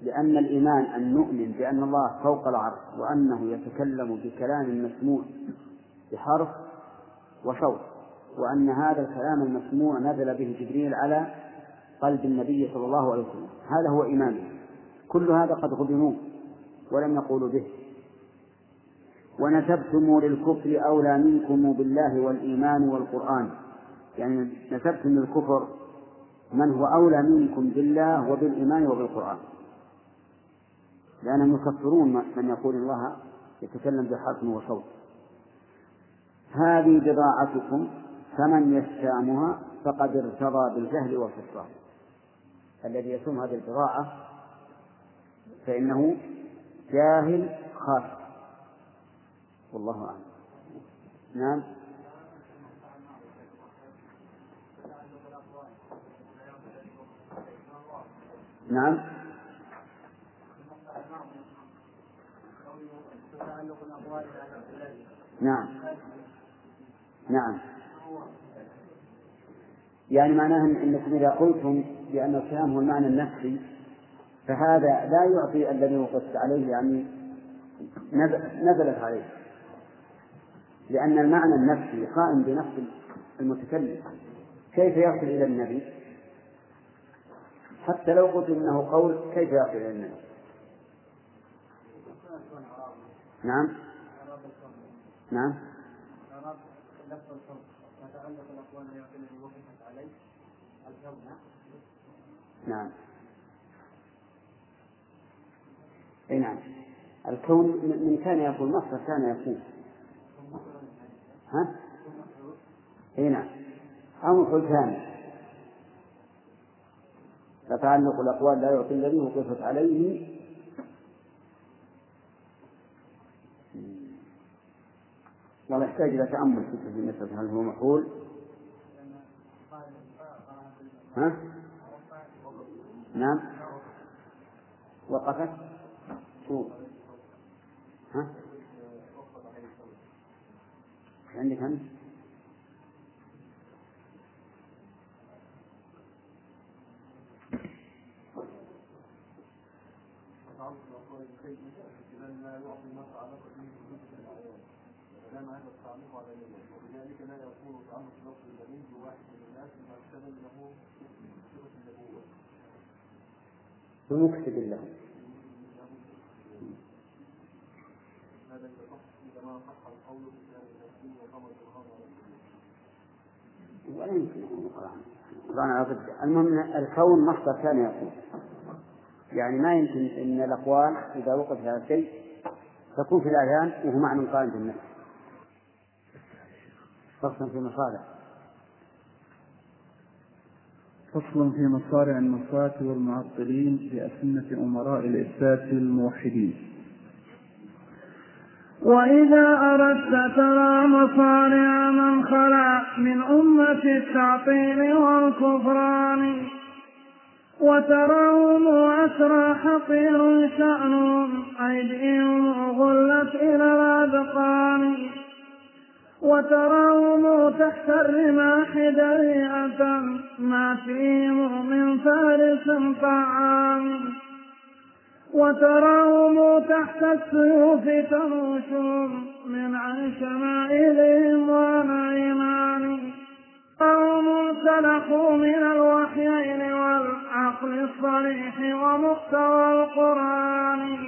لأن الإيمان أن نؤمن بأن الله فوق العرش وأنه يتكلم بكلام مسموع بحرف وصوت وأن هذا الكلام المسموع نزل به جبريل على قلب النبي صلى الله عليه وسلم. هذا هو إيمانه. كل هذا قد غبنوه ولم يقولوا به. ونسبتم للكفر أولى منكم بالله والإيمان والقرآن. يعني نسبتم للكفر من هو أولى منكم بالله وبالإيمان وبالقرآن. لأنهم يكفرون من يقول الله يتكلم بحرف وصوت. هذه بضاعتكم فمن يستعمها فقد ارتضى بالجهل والخسران الذي يسوم هذه البضاعة فإنه جاهل خاسر والله أعلم. نعم. نعم. نعم. نعم. يعني معناه إنكم إذا قلتم بأن الكلام هو المعنى النفسي فهذا لا يعطي الذي وقفت عليه يعني نزلت عليه. لأن المعنى النفسي قائم بنفس المتكلم. كيف يصل إلى النبي؟ حتى لو قلت إنه قول كيف يصل إلى النبي؟ نعم. نعم. نعم. إي نعم. الكون من كان يقول مصدر كان يكون ها؟ إي نعم. أو مفعول ثاني فتعلق الأقوال لا يعطي الذي وقفت عليه والله يحتاج إلى تأمل في المسألة هل هو محول؟ ها؟ نعم وقفت شو ها؟ عندك أنت؟ وكان هذا التعليق على اليمين. وبذلك لا يكون تعلق لفظ اليمين بواحد من الناس احتمل له صفة النبوة. بمكتب له هذا إذا صح إذا ما صح القول بكلام النبي وقمر الغرام على ولا يمكن يقال عنه القرآن على ضده المهم الكون مصدر كان يكون يعني ما يمكن أن الأقوال إذا وقف على شيء تكون في الأذهان وهو معنى قائم في فصلا في مصالح. فصل في مصارع النصاة والمعطلين بأسنة أمراء الإثبات الموحدين. وإذا أردت ترى مصارع من خلا من أمة التعطيل والكفران وتراهم أسرى حقير شأنهم أيديهم غلت إلى الأذقان. وتراهم تحت الرماح دريئة ما فيهم من فارس طعام. وتراهم تحت السيوف تنوشهم من عن شمائلهم ونعيمان. قوم سلخوا من الوحيين والعقل الصريح ومحتوى القرآن.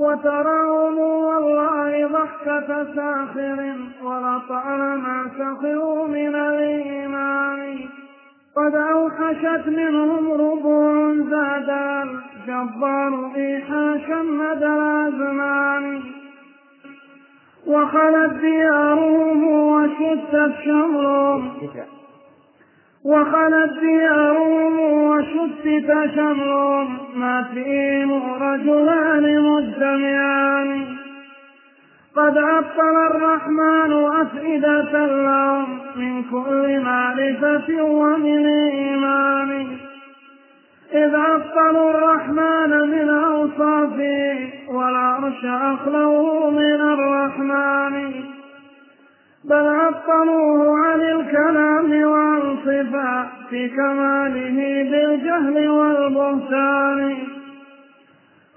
وتراهم والله ضحكة ساخر ولطالما سخروا من الإيمان. قد أوحشت منهم ربوع زاد الجبار إيحاشا مدى الأزمان. وخلت ديارهم وشتت شمرهم وخلت ديارهم وشتت شمرهم ما فيهم رجلان مجتمعان. قد عطل الرحمن أفئدة لهم من كل معرفة ومن إيمان. إذ عطلوا الرحمن من أوصافه والعرش أخلوه من الرحمن. بل عطلوه عن الكلام وعن صفات كماله بالجهل والبهتان.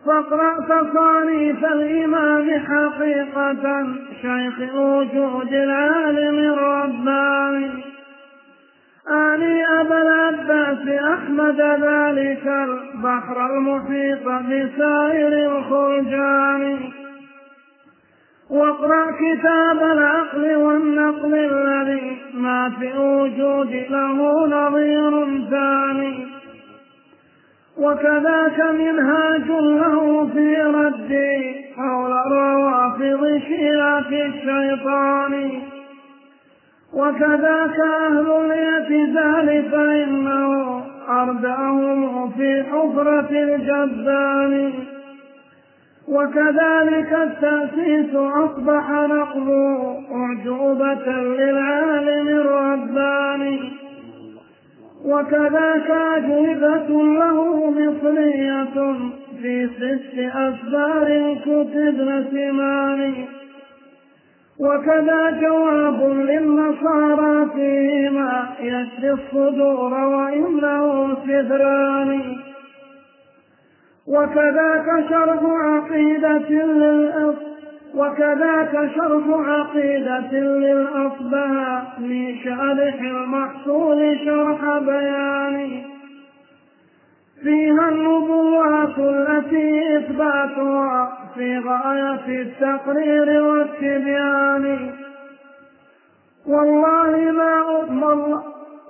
فاقرأ تصانيف الإمام حقيقة شيخ وجود العالم الرباني. آني أبا العباس أحمد ذلك البحر المحيط بسائر الخرجان. واقرأ كتاب العقل والنقل الذي ما في الوجود له نظير ثاني. وكذاك منهاج له في رد حول الروافض شيعة الشيطان. وكذاك أهل الاعتزال فإنه أردأهم في حفرة الجبان. وكذلك التأسيس أصبح نقضه أعجوبة للعالم الرباني. وكذاك أجوبة له مصرية في ست أسبار كتب سمان وكذا جواب للنصارى فيما يشفي الصدور وإنه سدران. وكذاك شرح عقيدة للأص وكذاك شرح عقيدة للأصبهاني شارح المحصول شرح بيان فيها النبوات التي إثباتها في غاية التقرير والتبيان. والله ما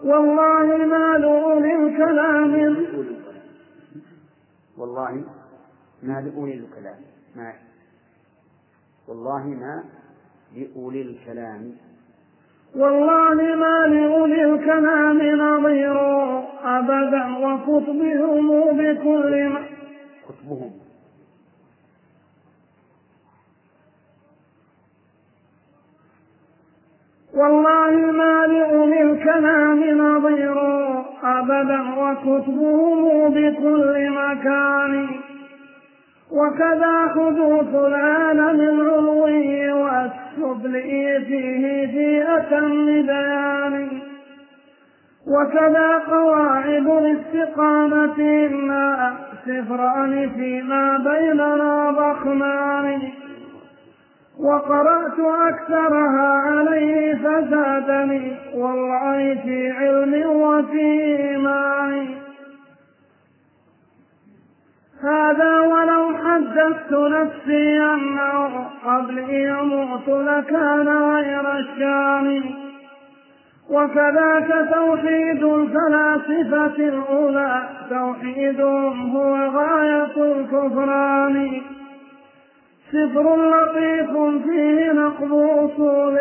والله ما لأولي الكلام. والله ما لأولي الكلام ما والله ما لأولي الكلام. والله ما لأولي الكلام نظير أبدا وكتبهم بكل ما كتبهم. والله ما لأولي الكلام نظير أبدا وكتبهم بكل مكان. وكذا حدوث العالم العلوي والسفلي فيه في أتم بيان وكذا قواعد الاستقامة إنا السفران فيما بيننا ضخمان وقرأت أكثرها عليه فزادني والله في علم وفي إيمان هذا ولو حدثت نفسي أنه قبلي يموت لكان غير الشام وكذاك توحيد الفلاسفة الأولى توحيدهم هو غاية الكفران. سفر لطيف فيه نقض أصول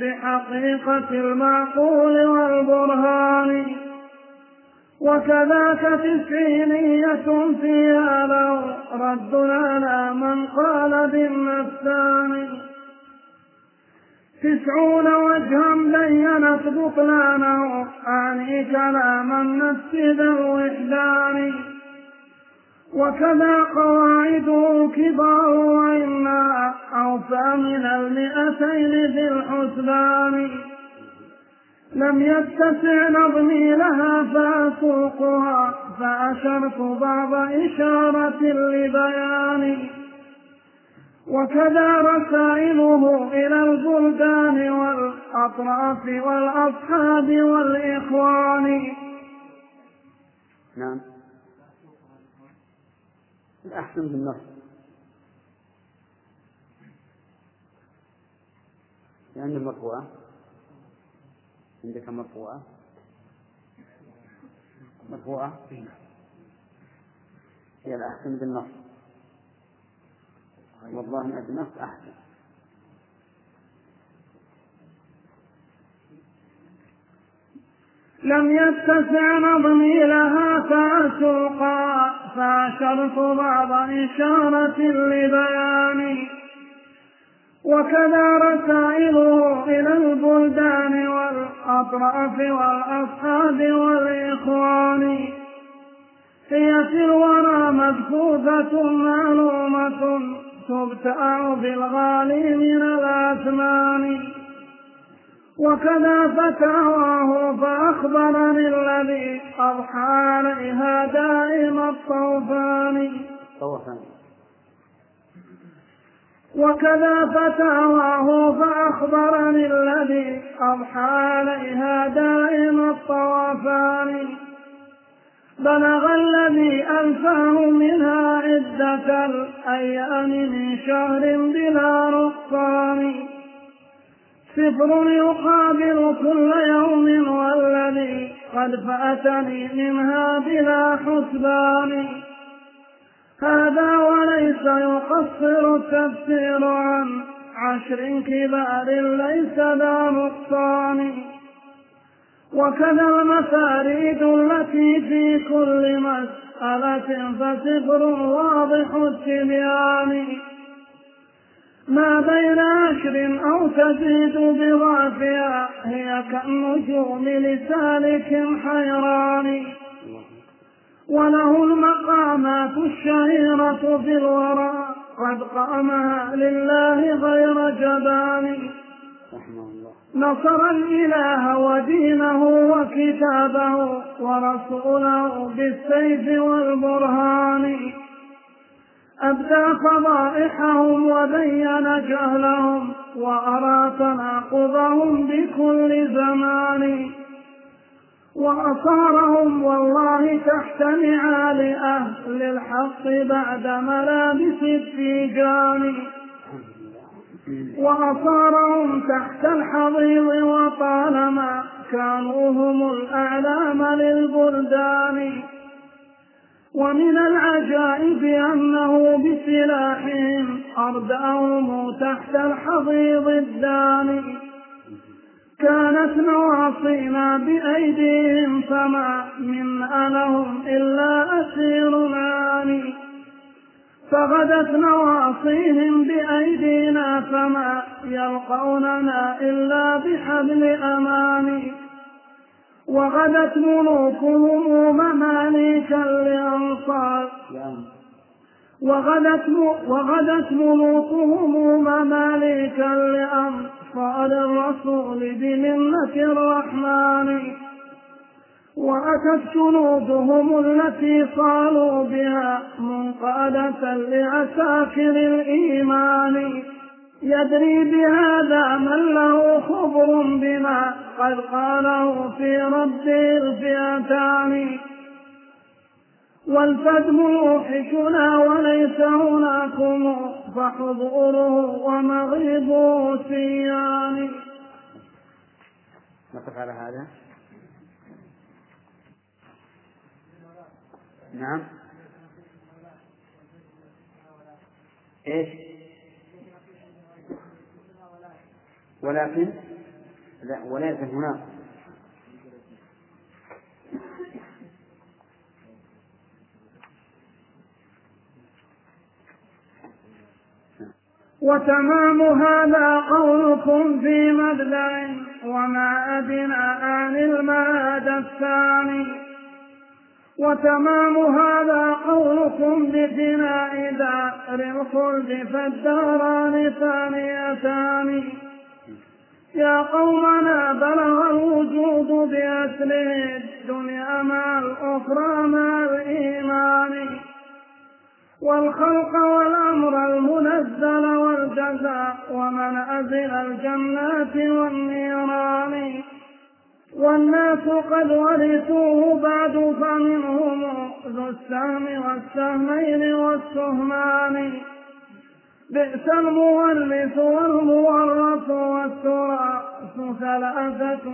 بحقيقة المعقول والبرهان. وكذاك تسعينية فيها له رد على من قال بالنفسان. تسعون وجها بينت بطلانه أعني كلام النفس ذا الوحدان وكذا قواعده كبار وإنا أوفى من المئتين ذي الحسبان. لم يتسع نظمي لها فأسوقها فأشرت بعض إشارة لبيان. وكذا رسائله إلى البلدان والأطراف والأصحاب والإخوان. نعم. الأحسن بالنص لأن المرفوعة عندك مرفوعة مرفوعة هي الأحسن بالنص والله أن بالنص أحسن. لم يتسع نظمي لها فأسوقا فأشرت بعض إشارة لبيان. وكذا رسائله إلى البلدان والأطراف والأصحاب والإخوان. هي في الورى مبثوثة معلومة تبتأع بالغالي من الأثمان. وكذا فتاواه فأخبرني الذي أضحى عليها دائم الطوفان. طوفان. وكذا فتاواه فأخبرني الذي أضحى عليها دائم الطوفان. بلغ الذي ألفاه منها عدة الأيام من شهر بلا نقصان صفر يقابل كل يوم والذي قد فأتني منها بلا حسبان. هذا وليس يقصر التفسير عن عشر كبار ليس ذا نقصان. وكذا المفاريد التي في كل مسألة فصفر واضح التبيان. ما بين عشر أو تزيد بضعفها هي كالنجوم لسالك حيران. وله المقامات الشهيرة في الورى قد قامها لله غير جبان. نصر الإله ودينه وكتابه ورسوله بالسيف والبرهان. أبدى فضائحهم وبين جهلهم وأرى تناقضهم بكل زمان وأصارهم والله تحت نعال أهل الحق بعد ملابس التيجان وأصارهم تحت الحضيض وطالما كانوا هم الأعلام للبلدان ومن العجائب أنه بسلاحهم أردأهم تحت الحضيض الداني. كانت نواصينا بأيديهم فما من لهم إلا أسير عاني فغدت نواصيهم بأيدينا فما يلقوننا إلا بحبل أماني. وغدت ملوكهم مماليكا لأنصار. يعني وغدت وغدت ملوكهم مماليكا لأنصار الرسول بمنة الرحمن. وأتت جنودهم التي صالوا بها منقادة لعساكر الإيمان. يدري بهذا من له خبر بما قد قاله في ربه الفئتان. والفدم يوحشنا وليس هناكم فحضوره ومغيبه سيان. نقف على هذا. نعم. إيش؟ ولكن لا وليس هناك. وتمام هذا قولكم في مبدأ وما أدنى عن الماد الثاني. وتمام هذا قولكم بفناء دار الخلد فالداران ثانيتان. يا قومنا بلغ الوجود بأسره الدنيا مع الأخرى مع الإيمان والخلق والأمر المنزل والجزاء ومنازل الجنات والنيران. والناس قد ورثوه بعد فمنهم ذو السهم والسهمين والسهمان. بئس المورث والمورث والتراث ثلاثة.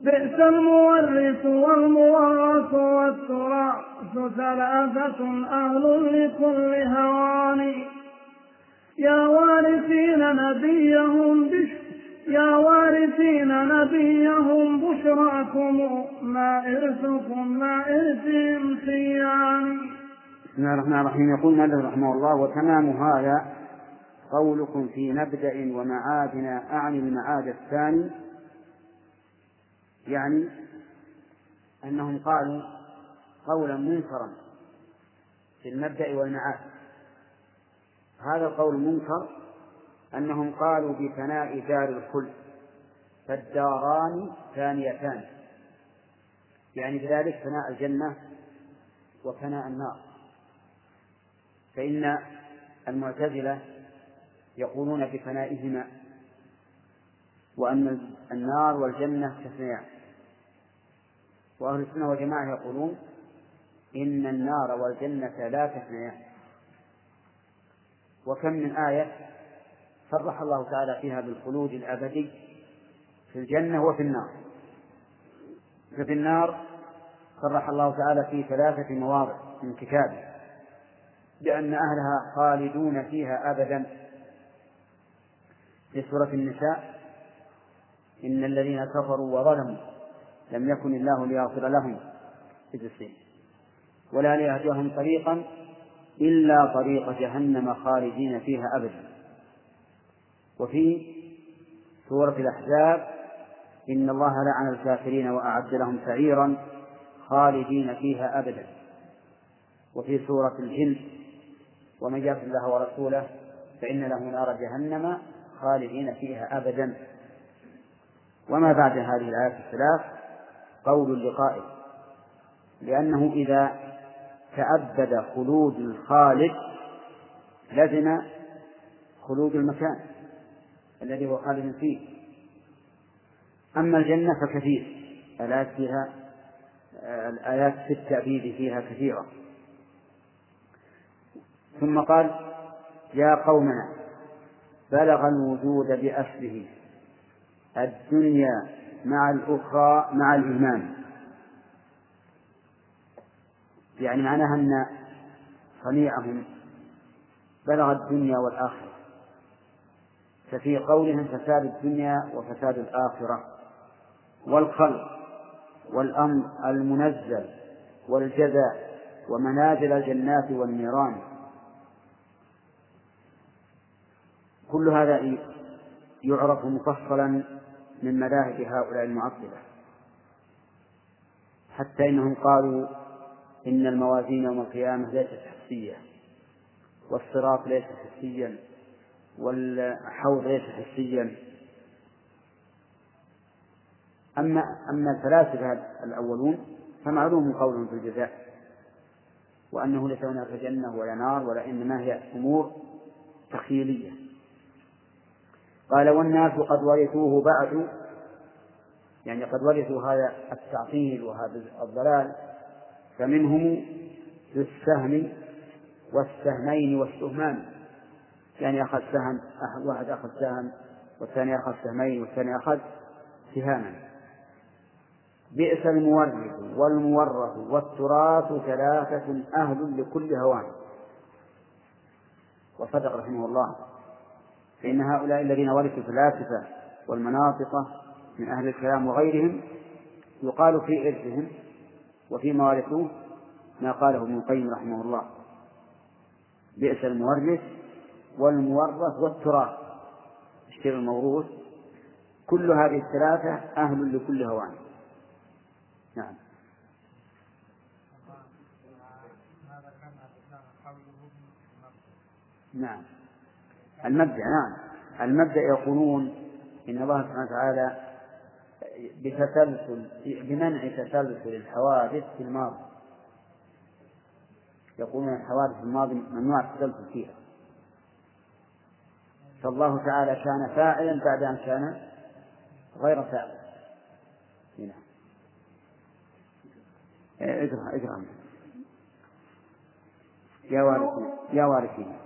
بئس المورث والمورث والتراث ثلاثة. أهل لكل هوان. يا وارثين نبيهم بشر يا وارثين نبيهم بشراكم. ما إرثكم ما إرثهم سيان بسم الله الرحمن الرحيم. يقول مالك رحمه الله وتمام هذا قولكم في مبدأ ومعادنا أعني المعاد الثاني. يعني أنهم قالوا قولا منكرا في المبدأ والمعاد. هذا القول منكر أنهم قالوا بفناء دار الخلد فالداران ثانيتان. يعني بذلك فناء الجنة وفناء النار. فإن المعتزلة يقولون بفنائهما وأن النار والجنة تثنيان. وأهل السنة والجماعة يقولون إن النار والجنة لا تثنيان. وكم من آية صرح الله تعالى فيها بالخلود الأبدي في الجنة وفي النار. ففي النار صرح الله تعالى في ثلاثة مواضع من كتابه. بأن أهلها خالدون فيها أبدا. في سورة النساء إن الذين كفروا وظلموا لم يكن الله ليغفر لهم. في ولا ليهديهم طريقا إلا طريق جهنم خالدين فيها أبدا. وفي سورة الأحزاب إن الله لعن الكافرين وأعد لهم سعيرا خالدين فيها أبدا. وفي سورة الجن ومن يغفر الله ورسوله فإن له نار جهنم خالدين فيها أبدا. وما بعد هذه الآيات الثلاث قول لقائل لأنه إذا تأبد خلود الخالد لزم خلود المكان الذي هو خالد فيه. أما الجنة فكثير الآيات فيها الآيات في التأبيد فيها كثيرة. ثم قال يا قومنا بلغ الوجود بأسره الدنيا مع الأخرى مع الإيمان. يعني معناها أن صنيعهم بلغ الدنيا والآخرة. ففي قولهم فساد الدنيا وفساد الآخرة والخلق والأمر المنزل والجزاء ومنازل الجنات والنيران. كل هذا يعرف مفصلا من مذاهب هؤلاء المعطلة حتى إنهم قالوا إن الموازين يوم القيامة ليست حسية والصراط ليس حسيا والحوض ليس حسيا. أما أما الفلاسفة الأولون فمعلوم قولهم في الجزاء وأنه ليس هناك جنة ولا نار ولا إنما هي أمور تخيلية. قال والناس قد ورثوه بعد يعني قد ورثوا هذا التعطيل وهذا الضلال فمنهم ذو السهم والسهمين والسهمان. يعني أخذ سهم واحد أخذ سهم والثاني أخذ سهمين والثاني أخذ سهاما. بئس المورث والمورث والتراث ثلاثة أهل لكل هوان. وصدق رحمه الله. فإن هؤلاء الذين ورثوا الفلاسفة والمناطق من أهل الكلام وغيرهم يقال في إرثهم وفيما ورثوه ما قاله ابن القيم رحمه الله. بئس المورث والمورث والتراث. الشيء الموروث. كل هذه الثلاثة أهل لكل هوان. نعم. نعم. المبدأ نعم. المبدأ يقولون إن الله سبحانه وتعالى بتسلسل بمنع تسلسل الحوادث في الماضي. يقولون الحوادث في الماضي ممنوع التسلسل فيها. فالله تعالى كان فاعلا بعد أن كان غير فاعل. هنا. اقرأ اقرأ. يا وارثين. يا وارثين.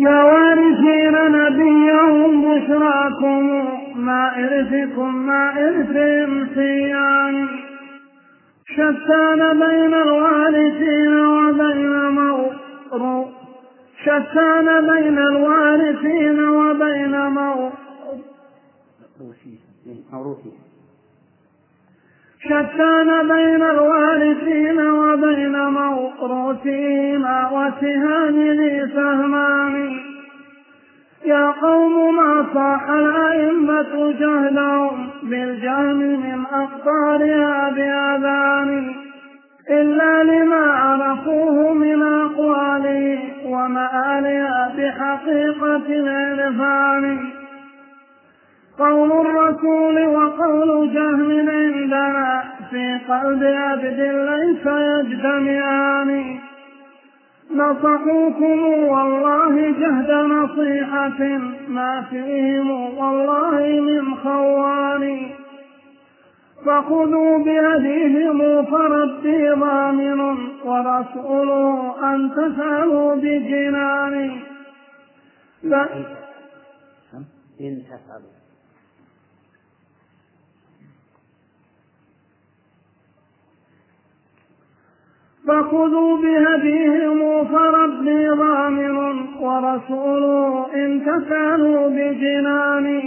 يا وارثين نبيهم بشراكم ما إرثكم ما إرثهم سيان شتان بين الوارثين وبين مورو شتان بين الوارثين وبين مورو شتان بين الوارثين وبين موروثهما وسهام ذي سهمان. يا قوم ما صاح الأئمة جهلهم بالجهم من أقطارها بأذان. إلا لما عرفوه من أقواله ومآلها بحقيقة العرفان. قول الرسول وقول جهم عندنا في قلب عبد ليس يجتمعان. نصحوكم والله جهد نصيحة ما فيهم والله من خوان. فخذوا بهديهم فربي ضامن ورسوله أن تفعلوا بجنان. إن تفعلوا فخذوا بهديهم فربي ضامن ورسوله إن تفعلوا بجنان.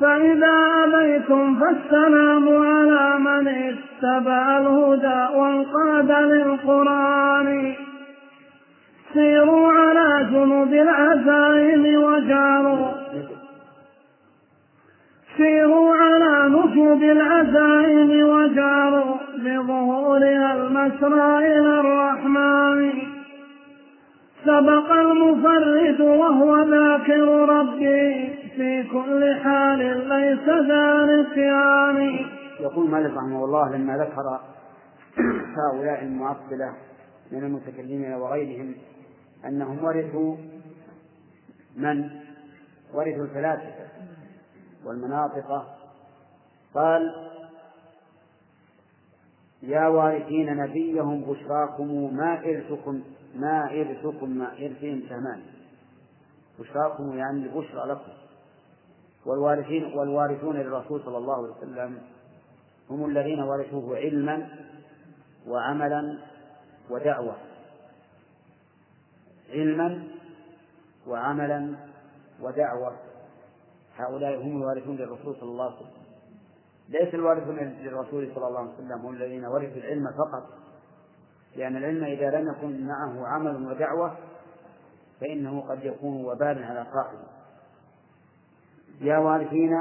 فإذا أبيتم فالسلام على من اتبع الهدى وانقاد للقرآن. سيروا على جنوب العزائم وجاروا. سيروا على نجوب العزائم وجاروا. بظهورها المسرى إلى الرحمن. سبق المفرد وهو ذاكر ربي في كل حال ليس ذا نسيان. يقول مالك رحمه الله لما ذكر هؤلاء المعطلة من المتكلمين وغيرهم أنهم ورثوا من؟ ورثوا الفلاسفة والمناطق. قال يا وارثين نبيهم بشراكم ما إرثكم ما إرثكم ما إرثهم سهمان بشراكم يعني البشرى لكم. والوارثين والوارثون للرسول صلى الله عليه وسلم هم الذين ورثوه علما وعملا ودعوة. علما وعملا ودعوة. هؤلاء هم الوارثون للرسول صلى الله عليه وسلم. ليس الوارثون للرسول صلى الله عليه وسلم هم الذين ورثوا العلم فقط. لأن العلم إذا لم يكن معه عمل ودعوة فإنه قد يكون وبالا على صاحبه يا وارثين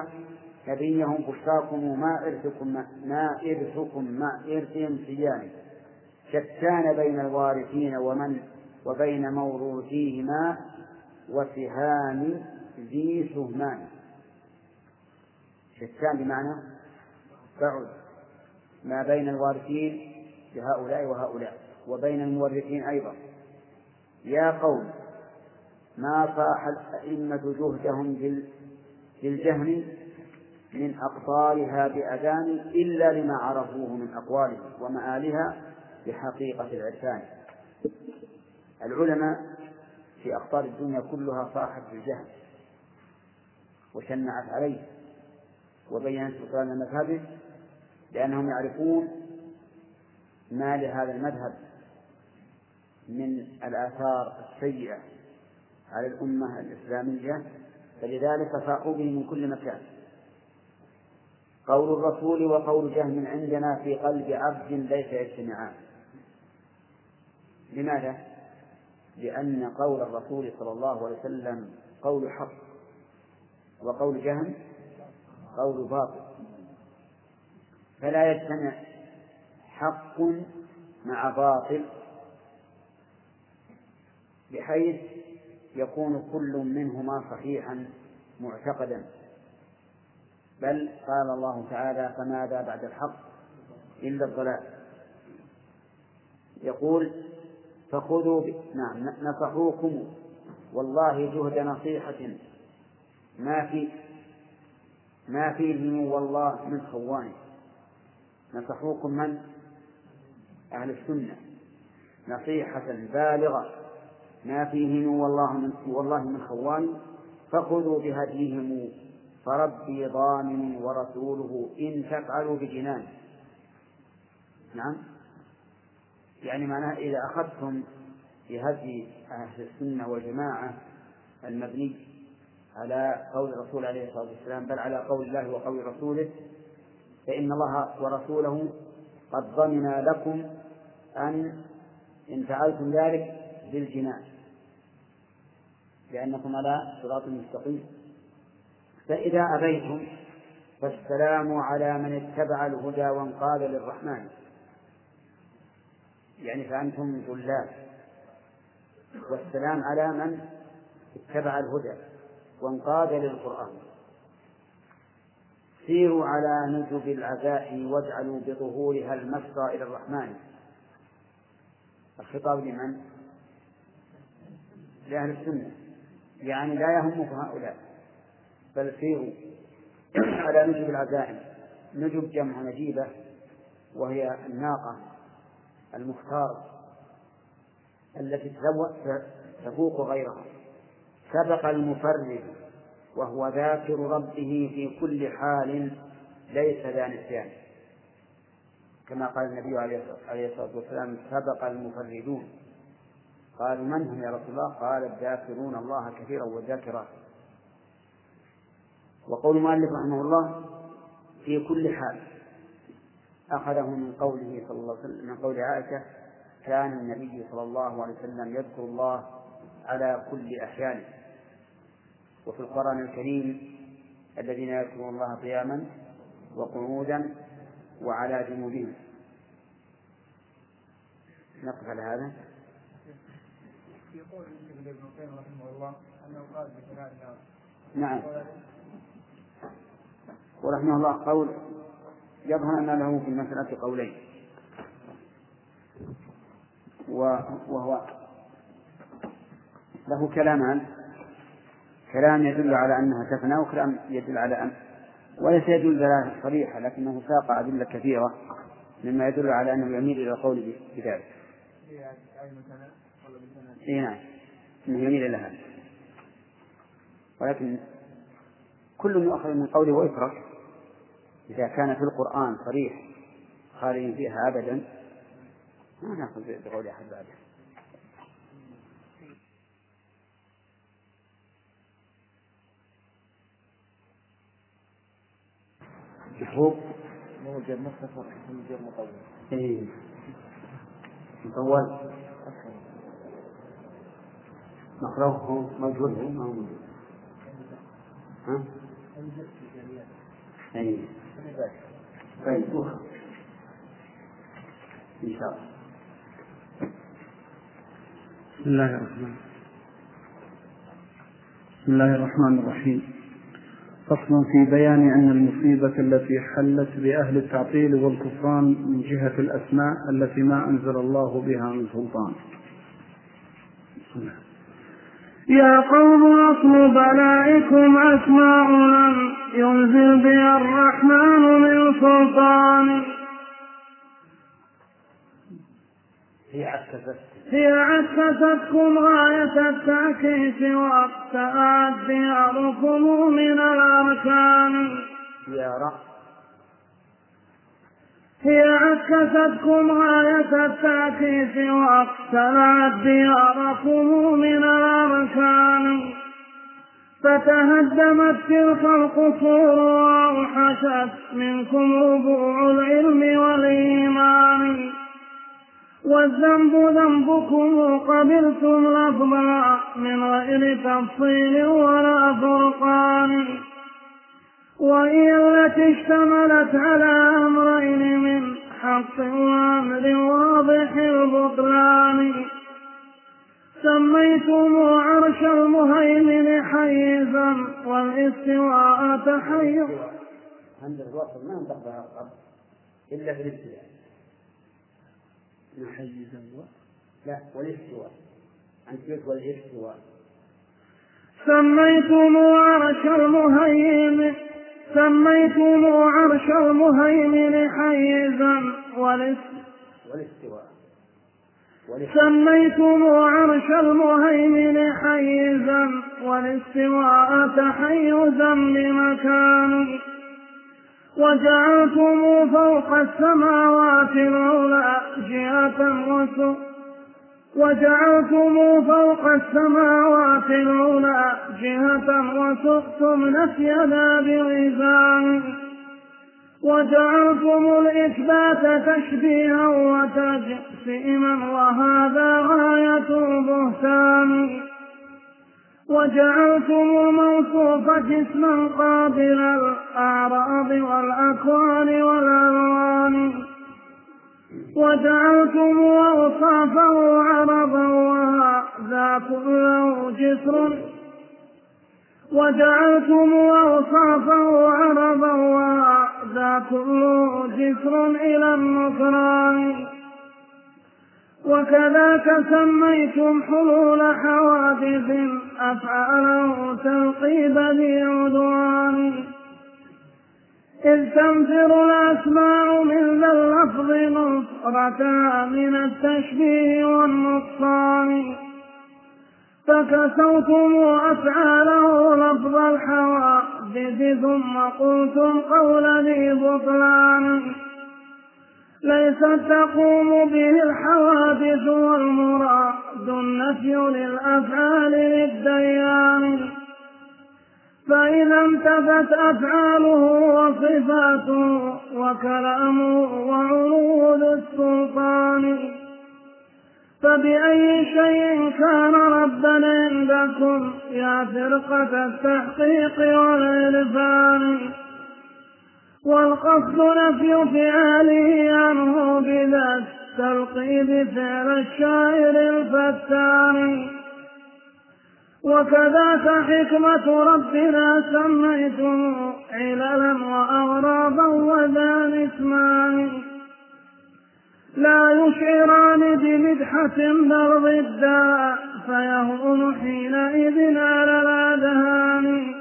نبيهم بشراكم ما إرثكم ما إرثكم ما إرثهم سيان شتان بين الوارثين ومن وبين موروثيهما وسهام ذي سهمان. شتان بمعنى بعد ما بين الوارثين لهؤلاء وهؤلاء وبين المورثين أيضا. يا قوم ما صاح الأئمة جهدهم بالجهم من أقطارها بأذان إلا لما عرفوه من أقوالهم ومآلها بحقيقة العرفان. العلماء في أقطار الدنيا كلها صاحت بالجهل وشنعت عليه وبينت بطلان مذهبه لأنهم يعرفون ما لهذا المذهب من الآثار السيئة على الأمة الإسلامية فلذلك فاقوا به من كل مكان. قول الرسول وقول جهم عندنا في قلب عبد ليس يجتمعان لماذا؟ لأن قول الرسول صلى الله عليه وسلم قول حق وقول جهم قول باطل. فلا يجتمع حق مع باطل بحيث يكون كل منهما صحيحا معتقدا. بل قال الله تعالى فماذا بعد الحق إلا الضلال؟ يقول فخذوا. نعم نصحوكم. والله جهد نصيحة. ما في ما فيه والله من خوان. نصحوكم من؟ أهل السنة. نصيحة بالغة. ما فيه والله من والله من خوان. فخذوا بهديهم. فربي ضامن ورسوله إن تفعلوا بجنان. نعم. يعني معناه إذا أخذتم بهدي أهل السنة والجماعة المبني على قول الرسول عليه الصلاة والسلام بل على قول الله وقول رسوله فإن الله ورسوله قد ضمن لكم أن إن فعلتم ذلك بالجنان لأنكم على صراط مستقيم. فإذا أبيتم فالسلام على من اتبع الهدى وانقاد للرحمن. يعني فأنتم ذلال والسلام على من اتبع الهدى وانقاد للقرآن. سيروا على نجب العزاء واجعلوا بظهورها المسرى إلى الرحمن. الخطاب لمن؟ لأهل السنة. يعني لا يهمكم هؤلاء. بل سيروا على نجب العزائم نجب جمع نجيبة وهي الناقة المختارة التي تفوق غيرها. سبق المفرد وهو ذاكر ربه في كل حال ليس ذا نسيان. كما قال النبي عليه الصلاة والسلام سبق المفردون. قالوا من هم يا رسول الله؟ قال الذاكرون الله كثيرا والذاكرات. وقول المؤلف رحمه الله في كل حال. أخذه من قوله صلى الله عليه وسلم من قول عائشة كان النبي صلى الله عليه وسلم يذكر الله على كل أحيانه. وفي القرآن الكريم الذين يذكرون الله قياما وقعودا وعلى جنوبهم. نقف على هذا. يقول ابن القيم رحمه الله أنه قال نعم. ورحمه الله قول يظهر أن له في المسألة قولين. وهو له كلامان. كلام يدل على أنها تفنى وكلام يدل على أن وليس يدل دلالة صريحة لكنه ساق أدلة كثيرة مما يدل على أنه يميل إلى القول بذلك. إي نعم أنه يميل إلى هذا ولكن كل يؤخذ من قوله ويترك إذا كان في القرآن صريح خاليا فيها أبدا ما نأخذ بقول أحد بعده محبوب موجب مختصر موجب مطول. اي مطول. موجود. ما هو موجود. ها؟ أي طيب. إن شاء الله. بسم الله الرحمن بسم الله الرحمن الرحيم. فصل في بيان أن المصيبة التي حلت بأهل التعطيل والكفران من جهة الأسماء التي ما أنزل الله بها من سلطان. يا قوم أصل بلائكم أسماء لم ينزل بها الرحمن من سلطان. هي عكست. هي عكستكم غاية التعكيس وابتعت دياركم من الأركان. ديار هي عكستكم غاية التعكيس واقتلعت دياركم من الأركان. فتهدمت تلك القصور وأوحشت منكم ربوع العلم والإيمان. والذنب ذنبكم قبلتم لفظا من غير تفصيل ولا فرقان. وهي التي اشتملت على أمرين من حق وأمر واضح البطلان. سميتم عرش المهيمن حيزا والاستواء تحيزا عند الوصل ما القبض إلا في الابتداء محيزا. لا والاستواء. عن كيف والاستواء. سميتم عرش المهيمن سميتم عرش المهيمن حيزا. والاستواء. سميتم عرش المهيمن حيزا. والاستواء تحيزا لمكان. وجعلتم فوق السماوات العلى جهة وسوء وجعلتم فوق السماوات العلى جهة وسقتم نفي ذا بغزان وجعلتم الإثبات تشبيها وتجسيما وهذا غاية البهتان. وجعلتم الموصوف جسما قابل الأعراض والأكوان والألوان. وجعلتم أوصافه عرضا وهذا كله جسر. وجعلتم أوصافه عرضا وهذا كله جسر إلى النصران وكذاك سميتم حلول حوادث. أفعاله تلقيب ذي عدوان. إذ تنفر الأسماء من ذا اللفظ نصرتا من التشبيه والنقصان. فكسوتم أفعاله لفظ الحوادث ثم قلتم قول ذي بطلان. ليست تقوم به الحوادث والمراد النفي للأفعال للديان. فإذا انتفت أفعاله وصفاته وكلامه وعروض السلطان. فبأي شيء كان ربا عندكم يا فرقة التحقيق والعرفان. والقصد نفي فعاله عنه بذا التلقيب فعل الشاعر الفتان وكذاك حكمة ربنا سميتم عللا وأغرابا وذا اسمان لا يشعران بمدحة بل ضدا فيهون حينئذ على الأذهان.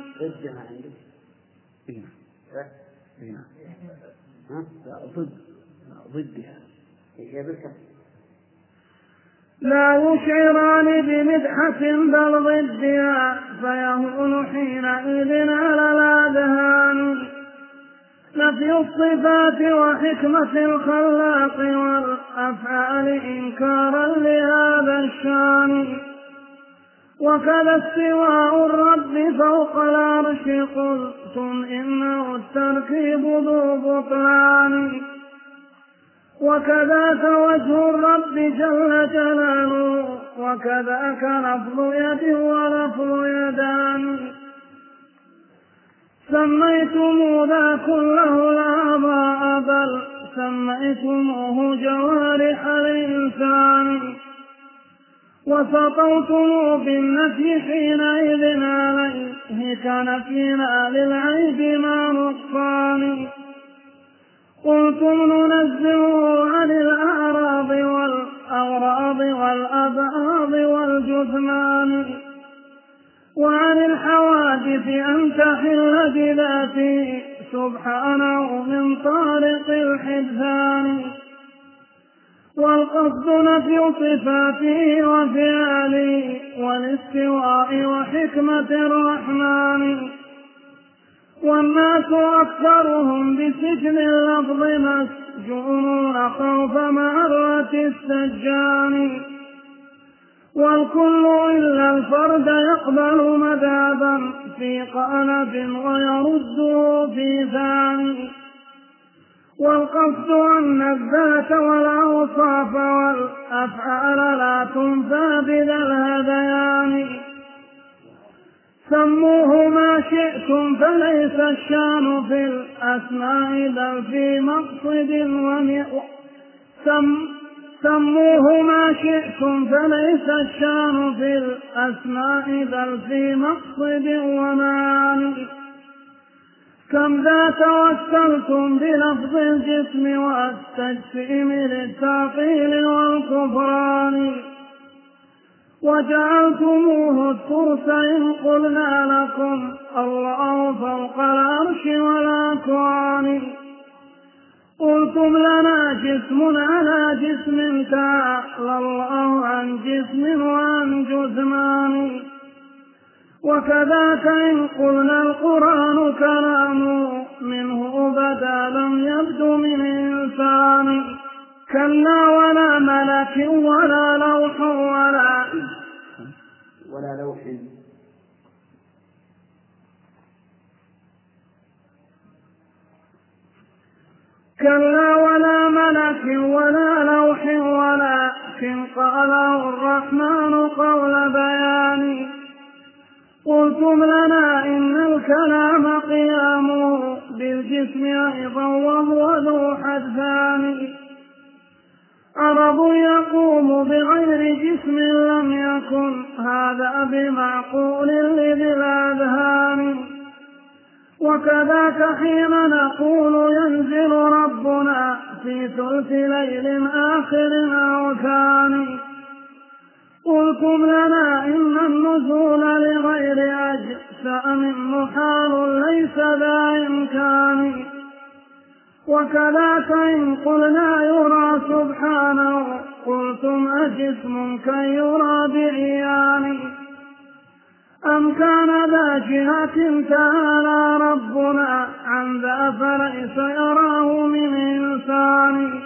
عندك هنا؟ لا ضد. ضدها هي بالكسر لا يشعران بمدحة بل ضدها فيهون حينئذ على الأذهان. نفي الصفات وحكمة الخلاق والأفعال إنكارا لهذا الشأن. وكذا استواء الرب فوق العرش قلتم إنه التركيب ذو بطلان وكذاك وجه الرب جل جلاله وكذاك لفظ يد ولفظ يدان. سميتم ذا كله الآباء بل سميتموه جوارح الإنسان. وسطوتم بالنفي حينئذ عليه كان فينا للعيب ما نقصان. قلتم ننزه عن الأعراض والأغراض والأبعاض والجثمان. وعن الحوادث أن تحل بذاته سبحانه من طارق الحدثان والقصد نفي صفاته وفعله والاستواء وحكمة الرحمن. والناس أكثرهم بسجن اللفظ مسجونون خوف معرة السجان. والكل إلا الفرد يقبل مذهبا في قالب ويرده في ثاني والقصد أن الذات والأوصاف والأفعال لا تنفى بذا الهذيان سموه ما شئتم فليس الشأن في الأسماء بل في مقصد سم. سموه ما شئتم فليس الشأن في الأسماء بل في مقصد ومعاني. كم ذا توسلتم بلفظ الجسم والتجسيم للتعطيل والكفران. وجعلتموه الترس إن قلنا لكم الله فوق العرش والأكوان قلتم لنا جسم على جسم تعالى الله عن جسم وعن جثمان وكذاك إن قلنا القرآن كلام منه بدا لم يبد من إنسان. كلا ولا ملك ولا لوح ولا ولا لوح. كلا ولا ملك ولا لوح ولكن قاله الرحمن قول بيان قلتم لنا إن الكلام قيامه بالجسم أيضا وهو ذو حدثان. عرض يقوم بغير جسم لم يكن. هذا بمعقول لذي الأذهان. وكذاك حين نقول ينزل ربنا في ثلث ليل آخر أو ثاني. قلتم لنا إن النزول لغير أجسام محال ليس ذا إمكان. وكذاك إن قلنا يرى سبحانه قلتم أجسم كي يرى بعيان أم كان ذا جهة تعالى ربنا عن ذا فليس يراه من إنسان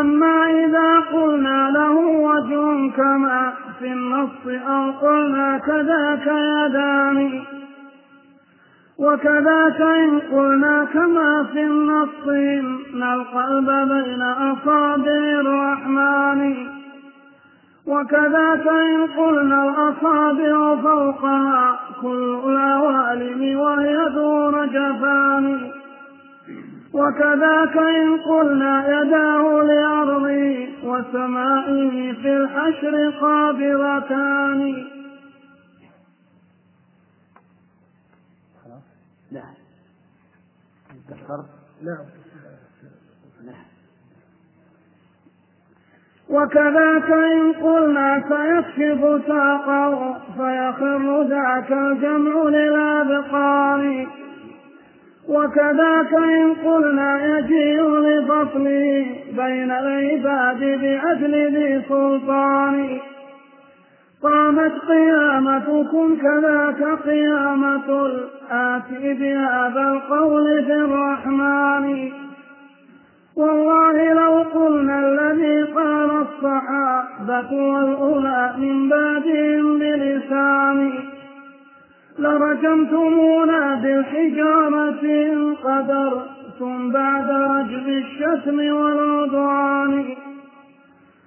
أما إذا قلنا له وجه كما في النص أو قلنا كذاك يدان وكذاك إن قلنا كما في النص إن القلب بين أصابع الرحمن وكذاك إن قلنا الأصابع فوقها كل العوالم وهي دون جفان وكذاك إن قلنا يداه لأرضه وسمائه في الحشر قابضتان. لا. نعم وكذاك إن قلنا سيكشف ساقه فيخر ذاك الجمع للأبقار. وكذاك إن قلنا يجيء لفصله بين العباد بعدل ذي سلطان. قامت قيامتكم كذاك قيامة الآتي بهذا القول في الرحمن. والله لو قلنا الذي قال الصحابة والأولى من بعدهم بلسان لرجمتمونا بالحجارة إن قدرتم بعد رجم الشتم والعدوان.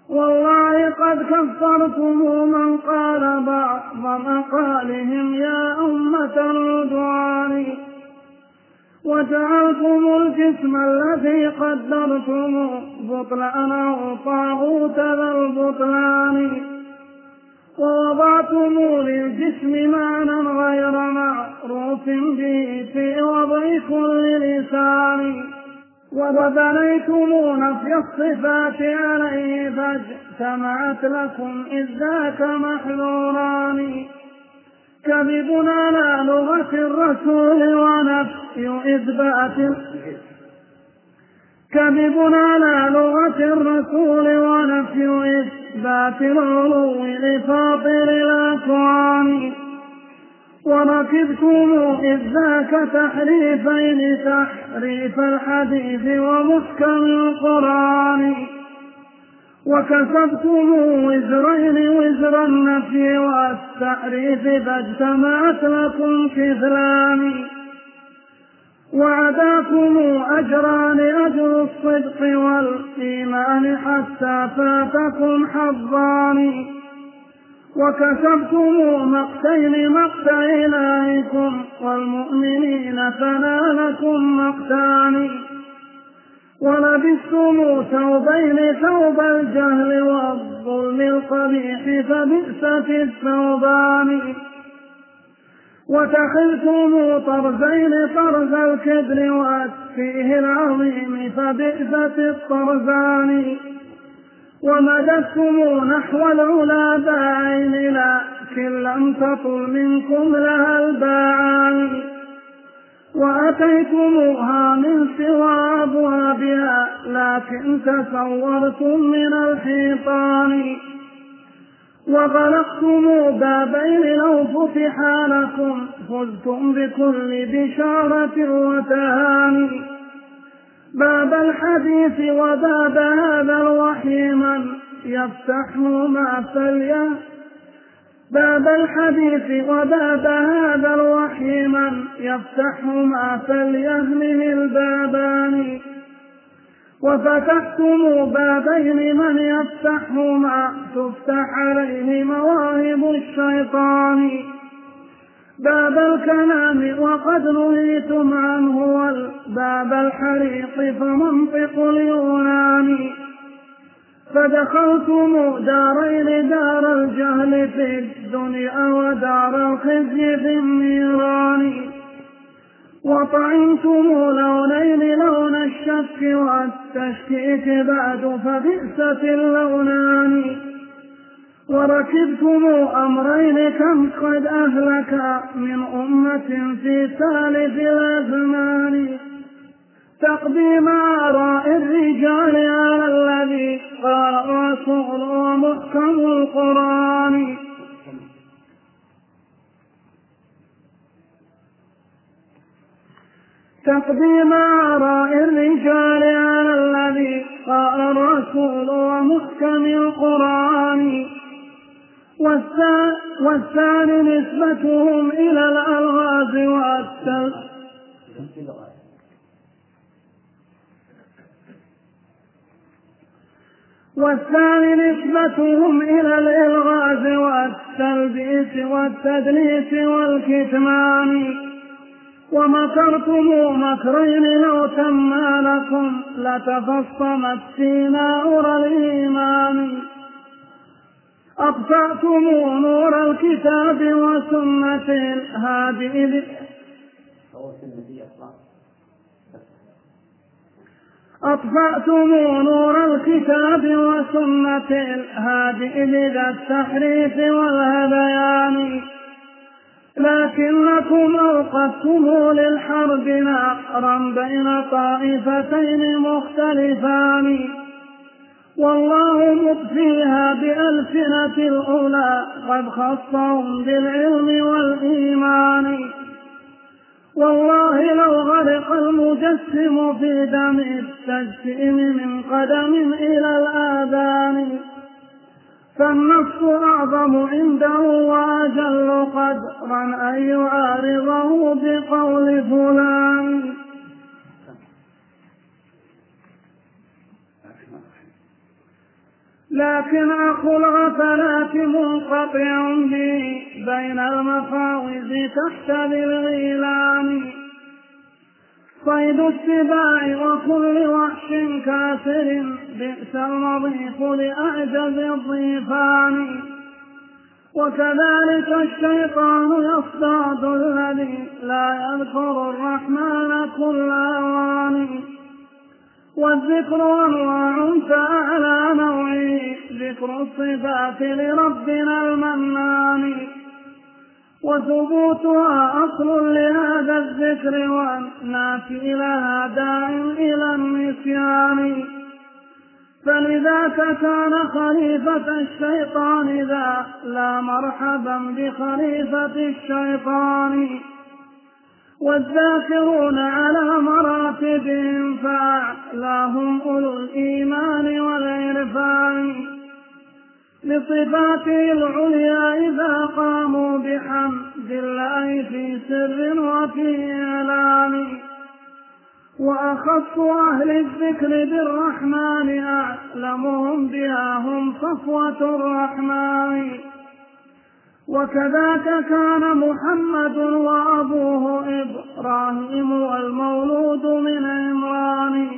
والله قد كفرتم من قال بعض مقالهم يا أمة العدوان. وجعلتم الجسم الذي قدرتم بطلانه طاغوت ذا البطلان. وضعتم للجسم معنى غير معروف به في وضع كل لسان وبنيتم نفي الصفات عليه فاجتمعت لكم إذ ذاك محذوران. كذب على لغة الرسول ونفي إثبات كذب على لغة الرسول ونفي إثبات العلو لفاطر الأكوان. وركبتم إذ ذاك تحريفين تحريف الحديث ومحكم القرآن. وكسبتم وزرين وزر النفي والتحريف فاجتمعت لكم كفلان وعداكم أجران أجر الصدق والإيمان حتى فاتكم حظان. وكسبتم مقتين مقت إلهكم والمؤمنين فنالكم مقتان. ولبستم ثوبين ثوب الجهل والظلم القبيح فبئست الثوبان. وتخذتم طرزين طرز الكبر والتفيه العظيم فبئست الطرزان. ومددتم نحو العلا باعين لكن لم تطل منكم لها الباعان وأتيتموها من سوى أبوابها لكن تصورتم من الحيطان. وغلقتم بابين لو فتحا لكم فزتم بكل بشارة وتهاني. باب الحديث وباب هذا الوحي من يفتح ما فليه باب الحديث وباب هذا الوحي من يفتح ما فليهمه البابان. وفتحتم بابين من يفتحهما تفتح عليه مواهب الشيطان. باب الكلام وقد نهيتم عنه والباب الحريق فمنطق اليونان. فدخلتم دارين دار الجهل في الدنيا ودار الخزي في النيران. وطعمتم لونين لون الشك والتشكيك بعد فبئست اللونان وركبتم أمرين كم قد أهلك من أمة في ثالث الأزمان. تقديم آراء الرجال على الذي قال الرسول ومحكم القرآن. تقديم آراء الرجال على الذي قال الرسول ومحكم القرآن. والثاني نسبتهم إلى الألغاز والتل والثاني نسبتهم إلى الإلغاز والتلبيس والتدليس والكتمان. ومكرتم مكرين لو تم لكم لتفصمت فينا أرى الإيمان. أطفأتم نور الكتاب وسنة الهادي. أطفأتم نور الكتاب وسنة الهادي بذا التحريف والهذيان لكنكم أوقفتم للحرب نارا بين طائفتين مختلفان. والله مطفيها بألسنة الأولى قد خصهم بالعلم والإيمان. والله لو غرق المجسم في دم التجسيم من قدم إلى الآذان فالنص أعظم عنده وأجل قدرا أن يعارضه بقول فلان. لكن أخو الغفلات منقطع به بين المفاوز تحت الغيلان صيد السباع وكل وحش كاسر بئس المضيف لأعجز الضيفان. وكذلك الشيطان يصطاد الذي لا يذكر الرحمن كل أوان. والذكر أنواع فأعلى نوعه ذكر الصفات لربنا المنان. وثبوتها أصل لهذا الذكر والنافي لها داع إلى النسيان. فلذاك كان خليفة الشيطان ذا لا مرحبا بخليفة الشيطان. والذاكرون على مراتبهم فأعلاهم أولو الإيمان والعرفان. لصفاته العليا إذا قاموا بحمد الله في سر وفي إعلان. وأخص أهل الذكر بالرحمن أعلمهم بها هم صفوة الرحمن. وكذاك كان محمد وأبوه إبراهيم والمولود من عمران.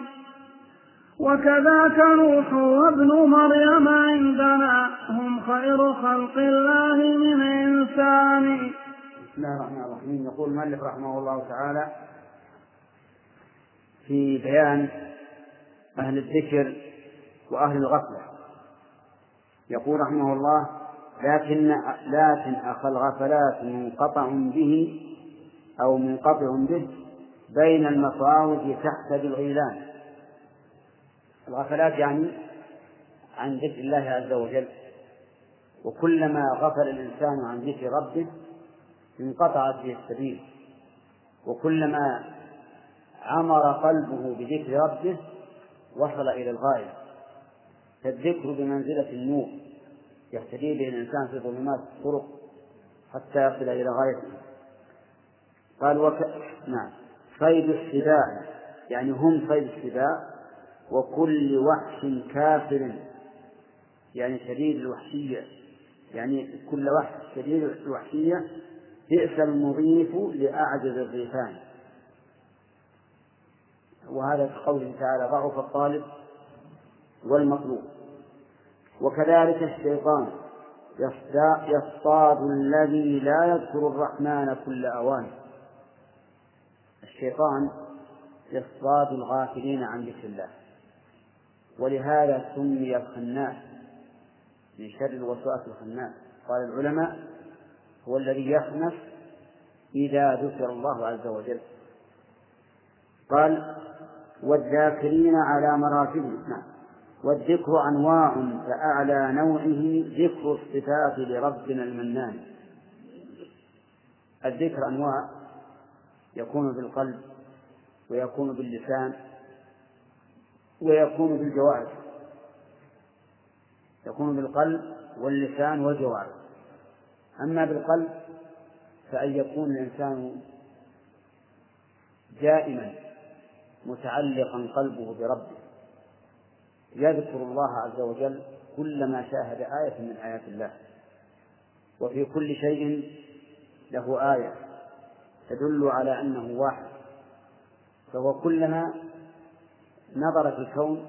وكذاك نوح وابن مريم عندنا هم خير خلق الله من إنسان. بسم الله الرحمن الرحيم. يقول المؤلف رحمه الله تعالى في بيان أهل الذكر وأهل الغفلة. يقول رحمه الله لكن لكن أخ الغفلات منقطع به أو منقطع به بين المصاوف تحت بالغيلان. الغفلات يعني عن ذكر الله عز وجل. وكلما غفل الإنسان عن ذكر ربه انقطعت به السبيل. وكلما عمر قلبه بذكر ربه وصل إلى الغاية. فالذكر بمنزلة النور يهتدي به الإنسان في ظلمات الطرق حتى يصل إلى غايته قال وك... نعم. صيد السباع يعني هم صيد السباع وكل وحش كافر يعني شديد الوحشية يعني كل وحش شديد الوحشية بئس المضيف لأعجز الضيفان. وهذا كقوله تعالى ضعف الطالب والمطلوب. وكذلك الشيطان يصطاد الذي لا يذكر الرحمن كل أوان. الشيطان يصطاد الغافلين عن ذكر الله. ولهذا سمي الخناس من شر الوسواس الخناس. قال العلماء هو الذي يخنس إذا ذكر الله عز وجل. قال والذاكرين على مراتبهم نعم. والذكر أنواع فأعلى نوعه ذكر الصفات لربنا المنان. الذكر أنواع يكون بالقلب ويكون باللسان ويكون بالجوارح يكون بالقلب واللسان والجوارح. أما بالقلب فأن يكون الإنسان دائما متعلقا قلبه بربه. يذكر الله عز وجل كلما شاهد آية من آيات الله. وفي كل شيء له آية تدل على أنه واحد. فهو كلما نظر في الكون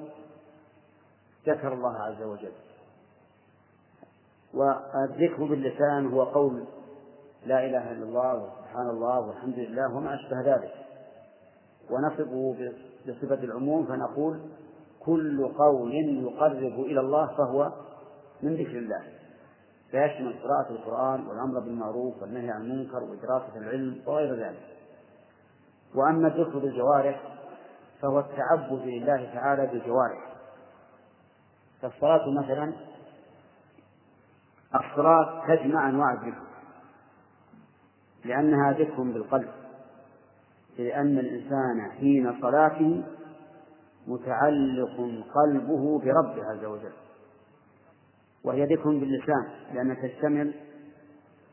ذكر الله عز وجل. والذكر باللسان هو قول لا إله إلا الله وسبحان الله والحمد لله وما أشبه ذلك. ونصفه بصفة العموم فنقول كل قول يقرب إلى الله فهو من ذكر الله. فيشمل قراءة القرآن والأمر بالمعروف والنهي عن المنكر ودراسة العلم وغير ذلك. وأما الذكر بالجوارح فهو التعبد لله تعالى بالجوارح فالصلاة مثلا الصلاة تجمع أنواع الذكر لأنها ذكر بالقلب لأن الإنسان حين صلاته متعلق قلبه بربه عز وجل وهي ذكر باللسان لأنها تشتمل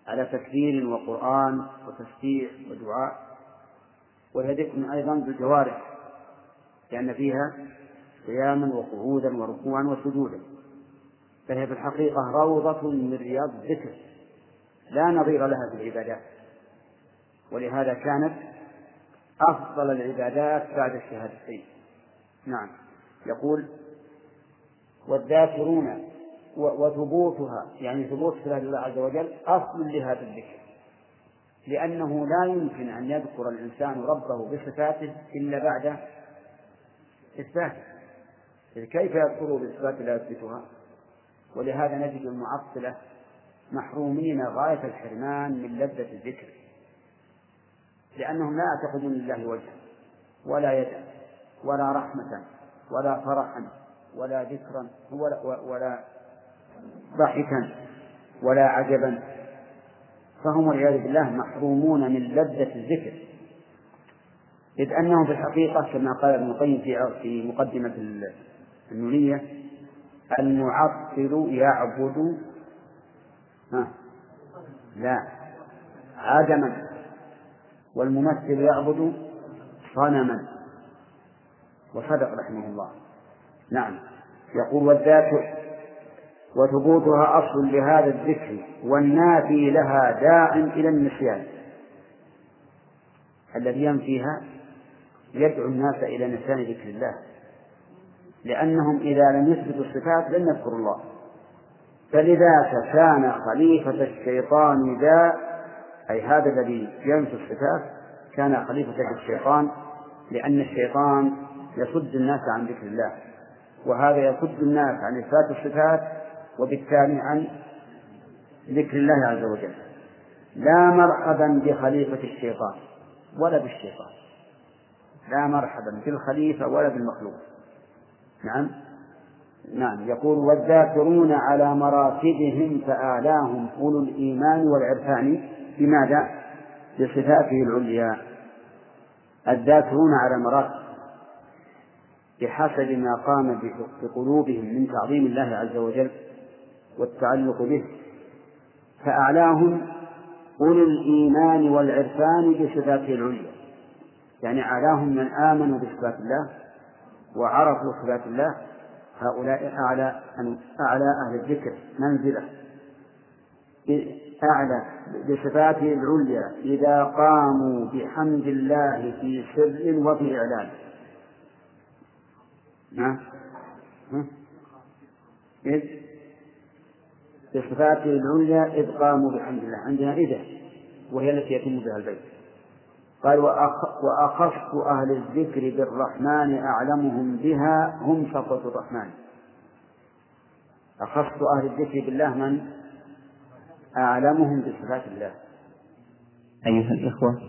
على تكبير وقرآن وتسبيح ودعاء وهي ذكر أيضا بالجوارح. لأن فيها قياما وقعودا وركوعا وسجودا. فهي في الحقيقة روضة من رياض الذكر. لا نظير لها في العبادات. ولهذا كانت أفضل العبادات بعد الشهادتين. نعم. يقول والذاكرون وثبوتها يعني ثبوت صفات الله عز وجل أصل لهذا الذكر. لأنه لا يمكن أن يذكر الإنسان ربه بصفاته إلا بعد إثباته كيف يذكره بصفات لا يثبتها؟ ولهذا نجد المعطلة محرومين غاية الحرمان من لذة الذكر لأنهم لا يعتقدون لله وجها ولا يدا ولا رحمة ولا فرحا ولا ذكرا ولا, ولا ضحكا ولا عجبا. فهم والعياذ بالله محرومون من لذة الذكر. إذ أنهم في الحقيقة كما قال ابن القيم في في مقدمة النونية المعطل يعبد ها؟ لا. عدما. والممثل يعبد صنما. وصدق رحمه الله. نعم. يقول والذات وثبوتها أصل لهذا الذكر والنافي لها داع إلى النسيان. الذي ينفيها يدعو الناس إلى نسيان ذكر الله. لأنهم إذا لم يثبتوا الصفات لن يذكروا الله. فلذاك كان خليفة الشيطان ذا أي هذا الذي ينفي الصفات كان خليفة الشيطان لأن الشيطان يصد الناس عن ذكر الله. وهذا يصد الناس عن إثبات الصفات وبالتالي عن ذكر الله عز وجل. لا مرحبا بخليفة الشيطان ولا بالشيطان. لا مرحبا بالخليفة ولا بالمخلوق. نعم. نعم. يقول والذاكرون على مراتبهم فآلاهم أولو الإيمان والعرفان. بماذا؟ بصفاته العليا. الذاكرون على مراتب. بحسب ما قام بقلوبهم من تعظيم الله عز وجل والتعلق به. فأعلاهم أولو الإيمان والعرفان بصفاته العليا. يعني أعلاهم من آمنوا بصفات الله وعرفوا صفات الله هؤلاء أعلى أعلى أهل الذكر منزلة. أعلى بصفاته العليا إذا قاموا بحمد الله في سر وفي إعلان. نعم إذ بصفاته العليا إذ قاموا بحمد الله عندنا إذا وهي التي يتم بها البيت. قال وأخص أهل الذكر بالرحمن أعلمهم بها هم صفوة الرحمن. أخص أهل الذكر بالله من؟ أعلمهم بصفات الله. أيها الإخوة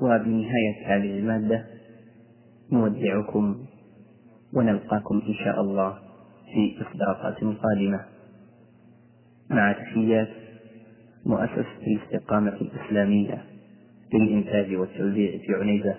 وبنهاية هذه المادة نودعكم ونلقاكم إن شاء الله في إصدارات قادمة. مع تحيات مؤسسة الاستقامة الإسلامية. للإنتاج والتوزيع في عنيزة.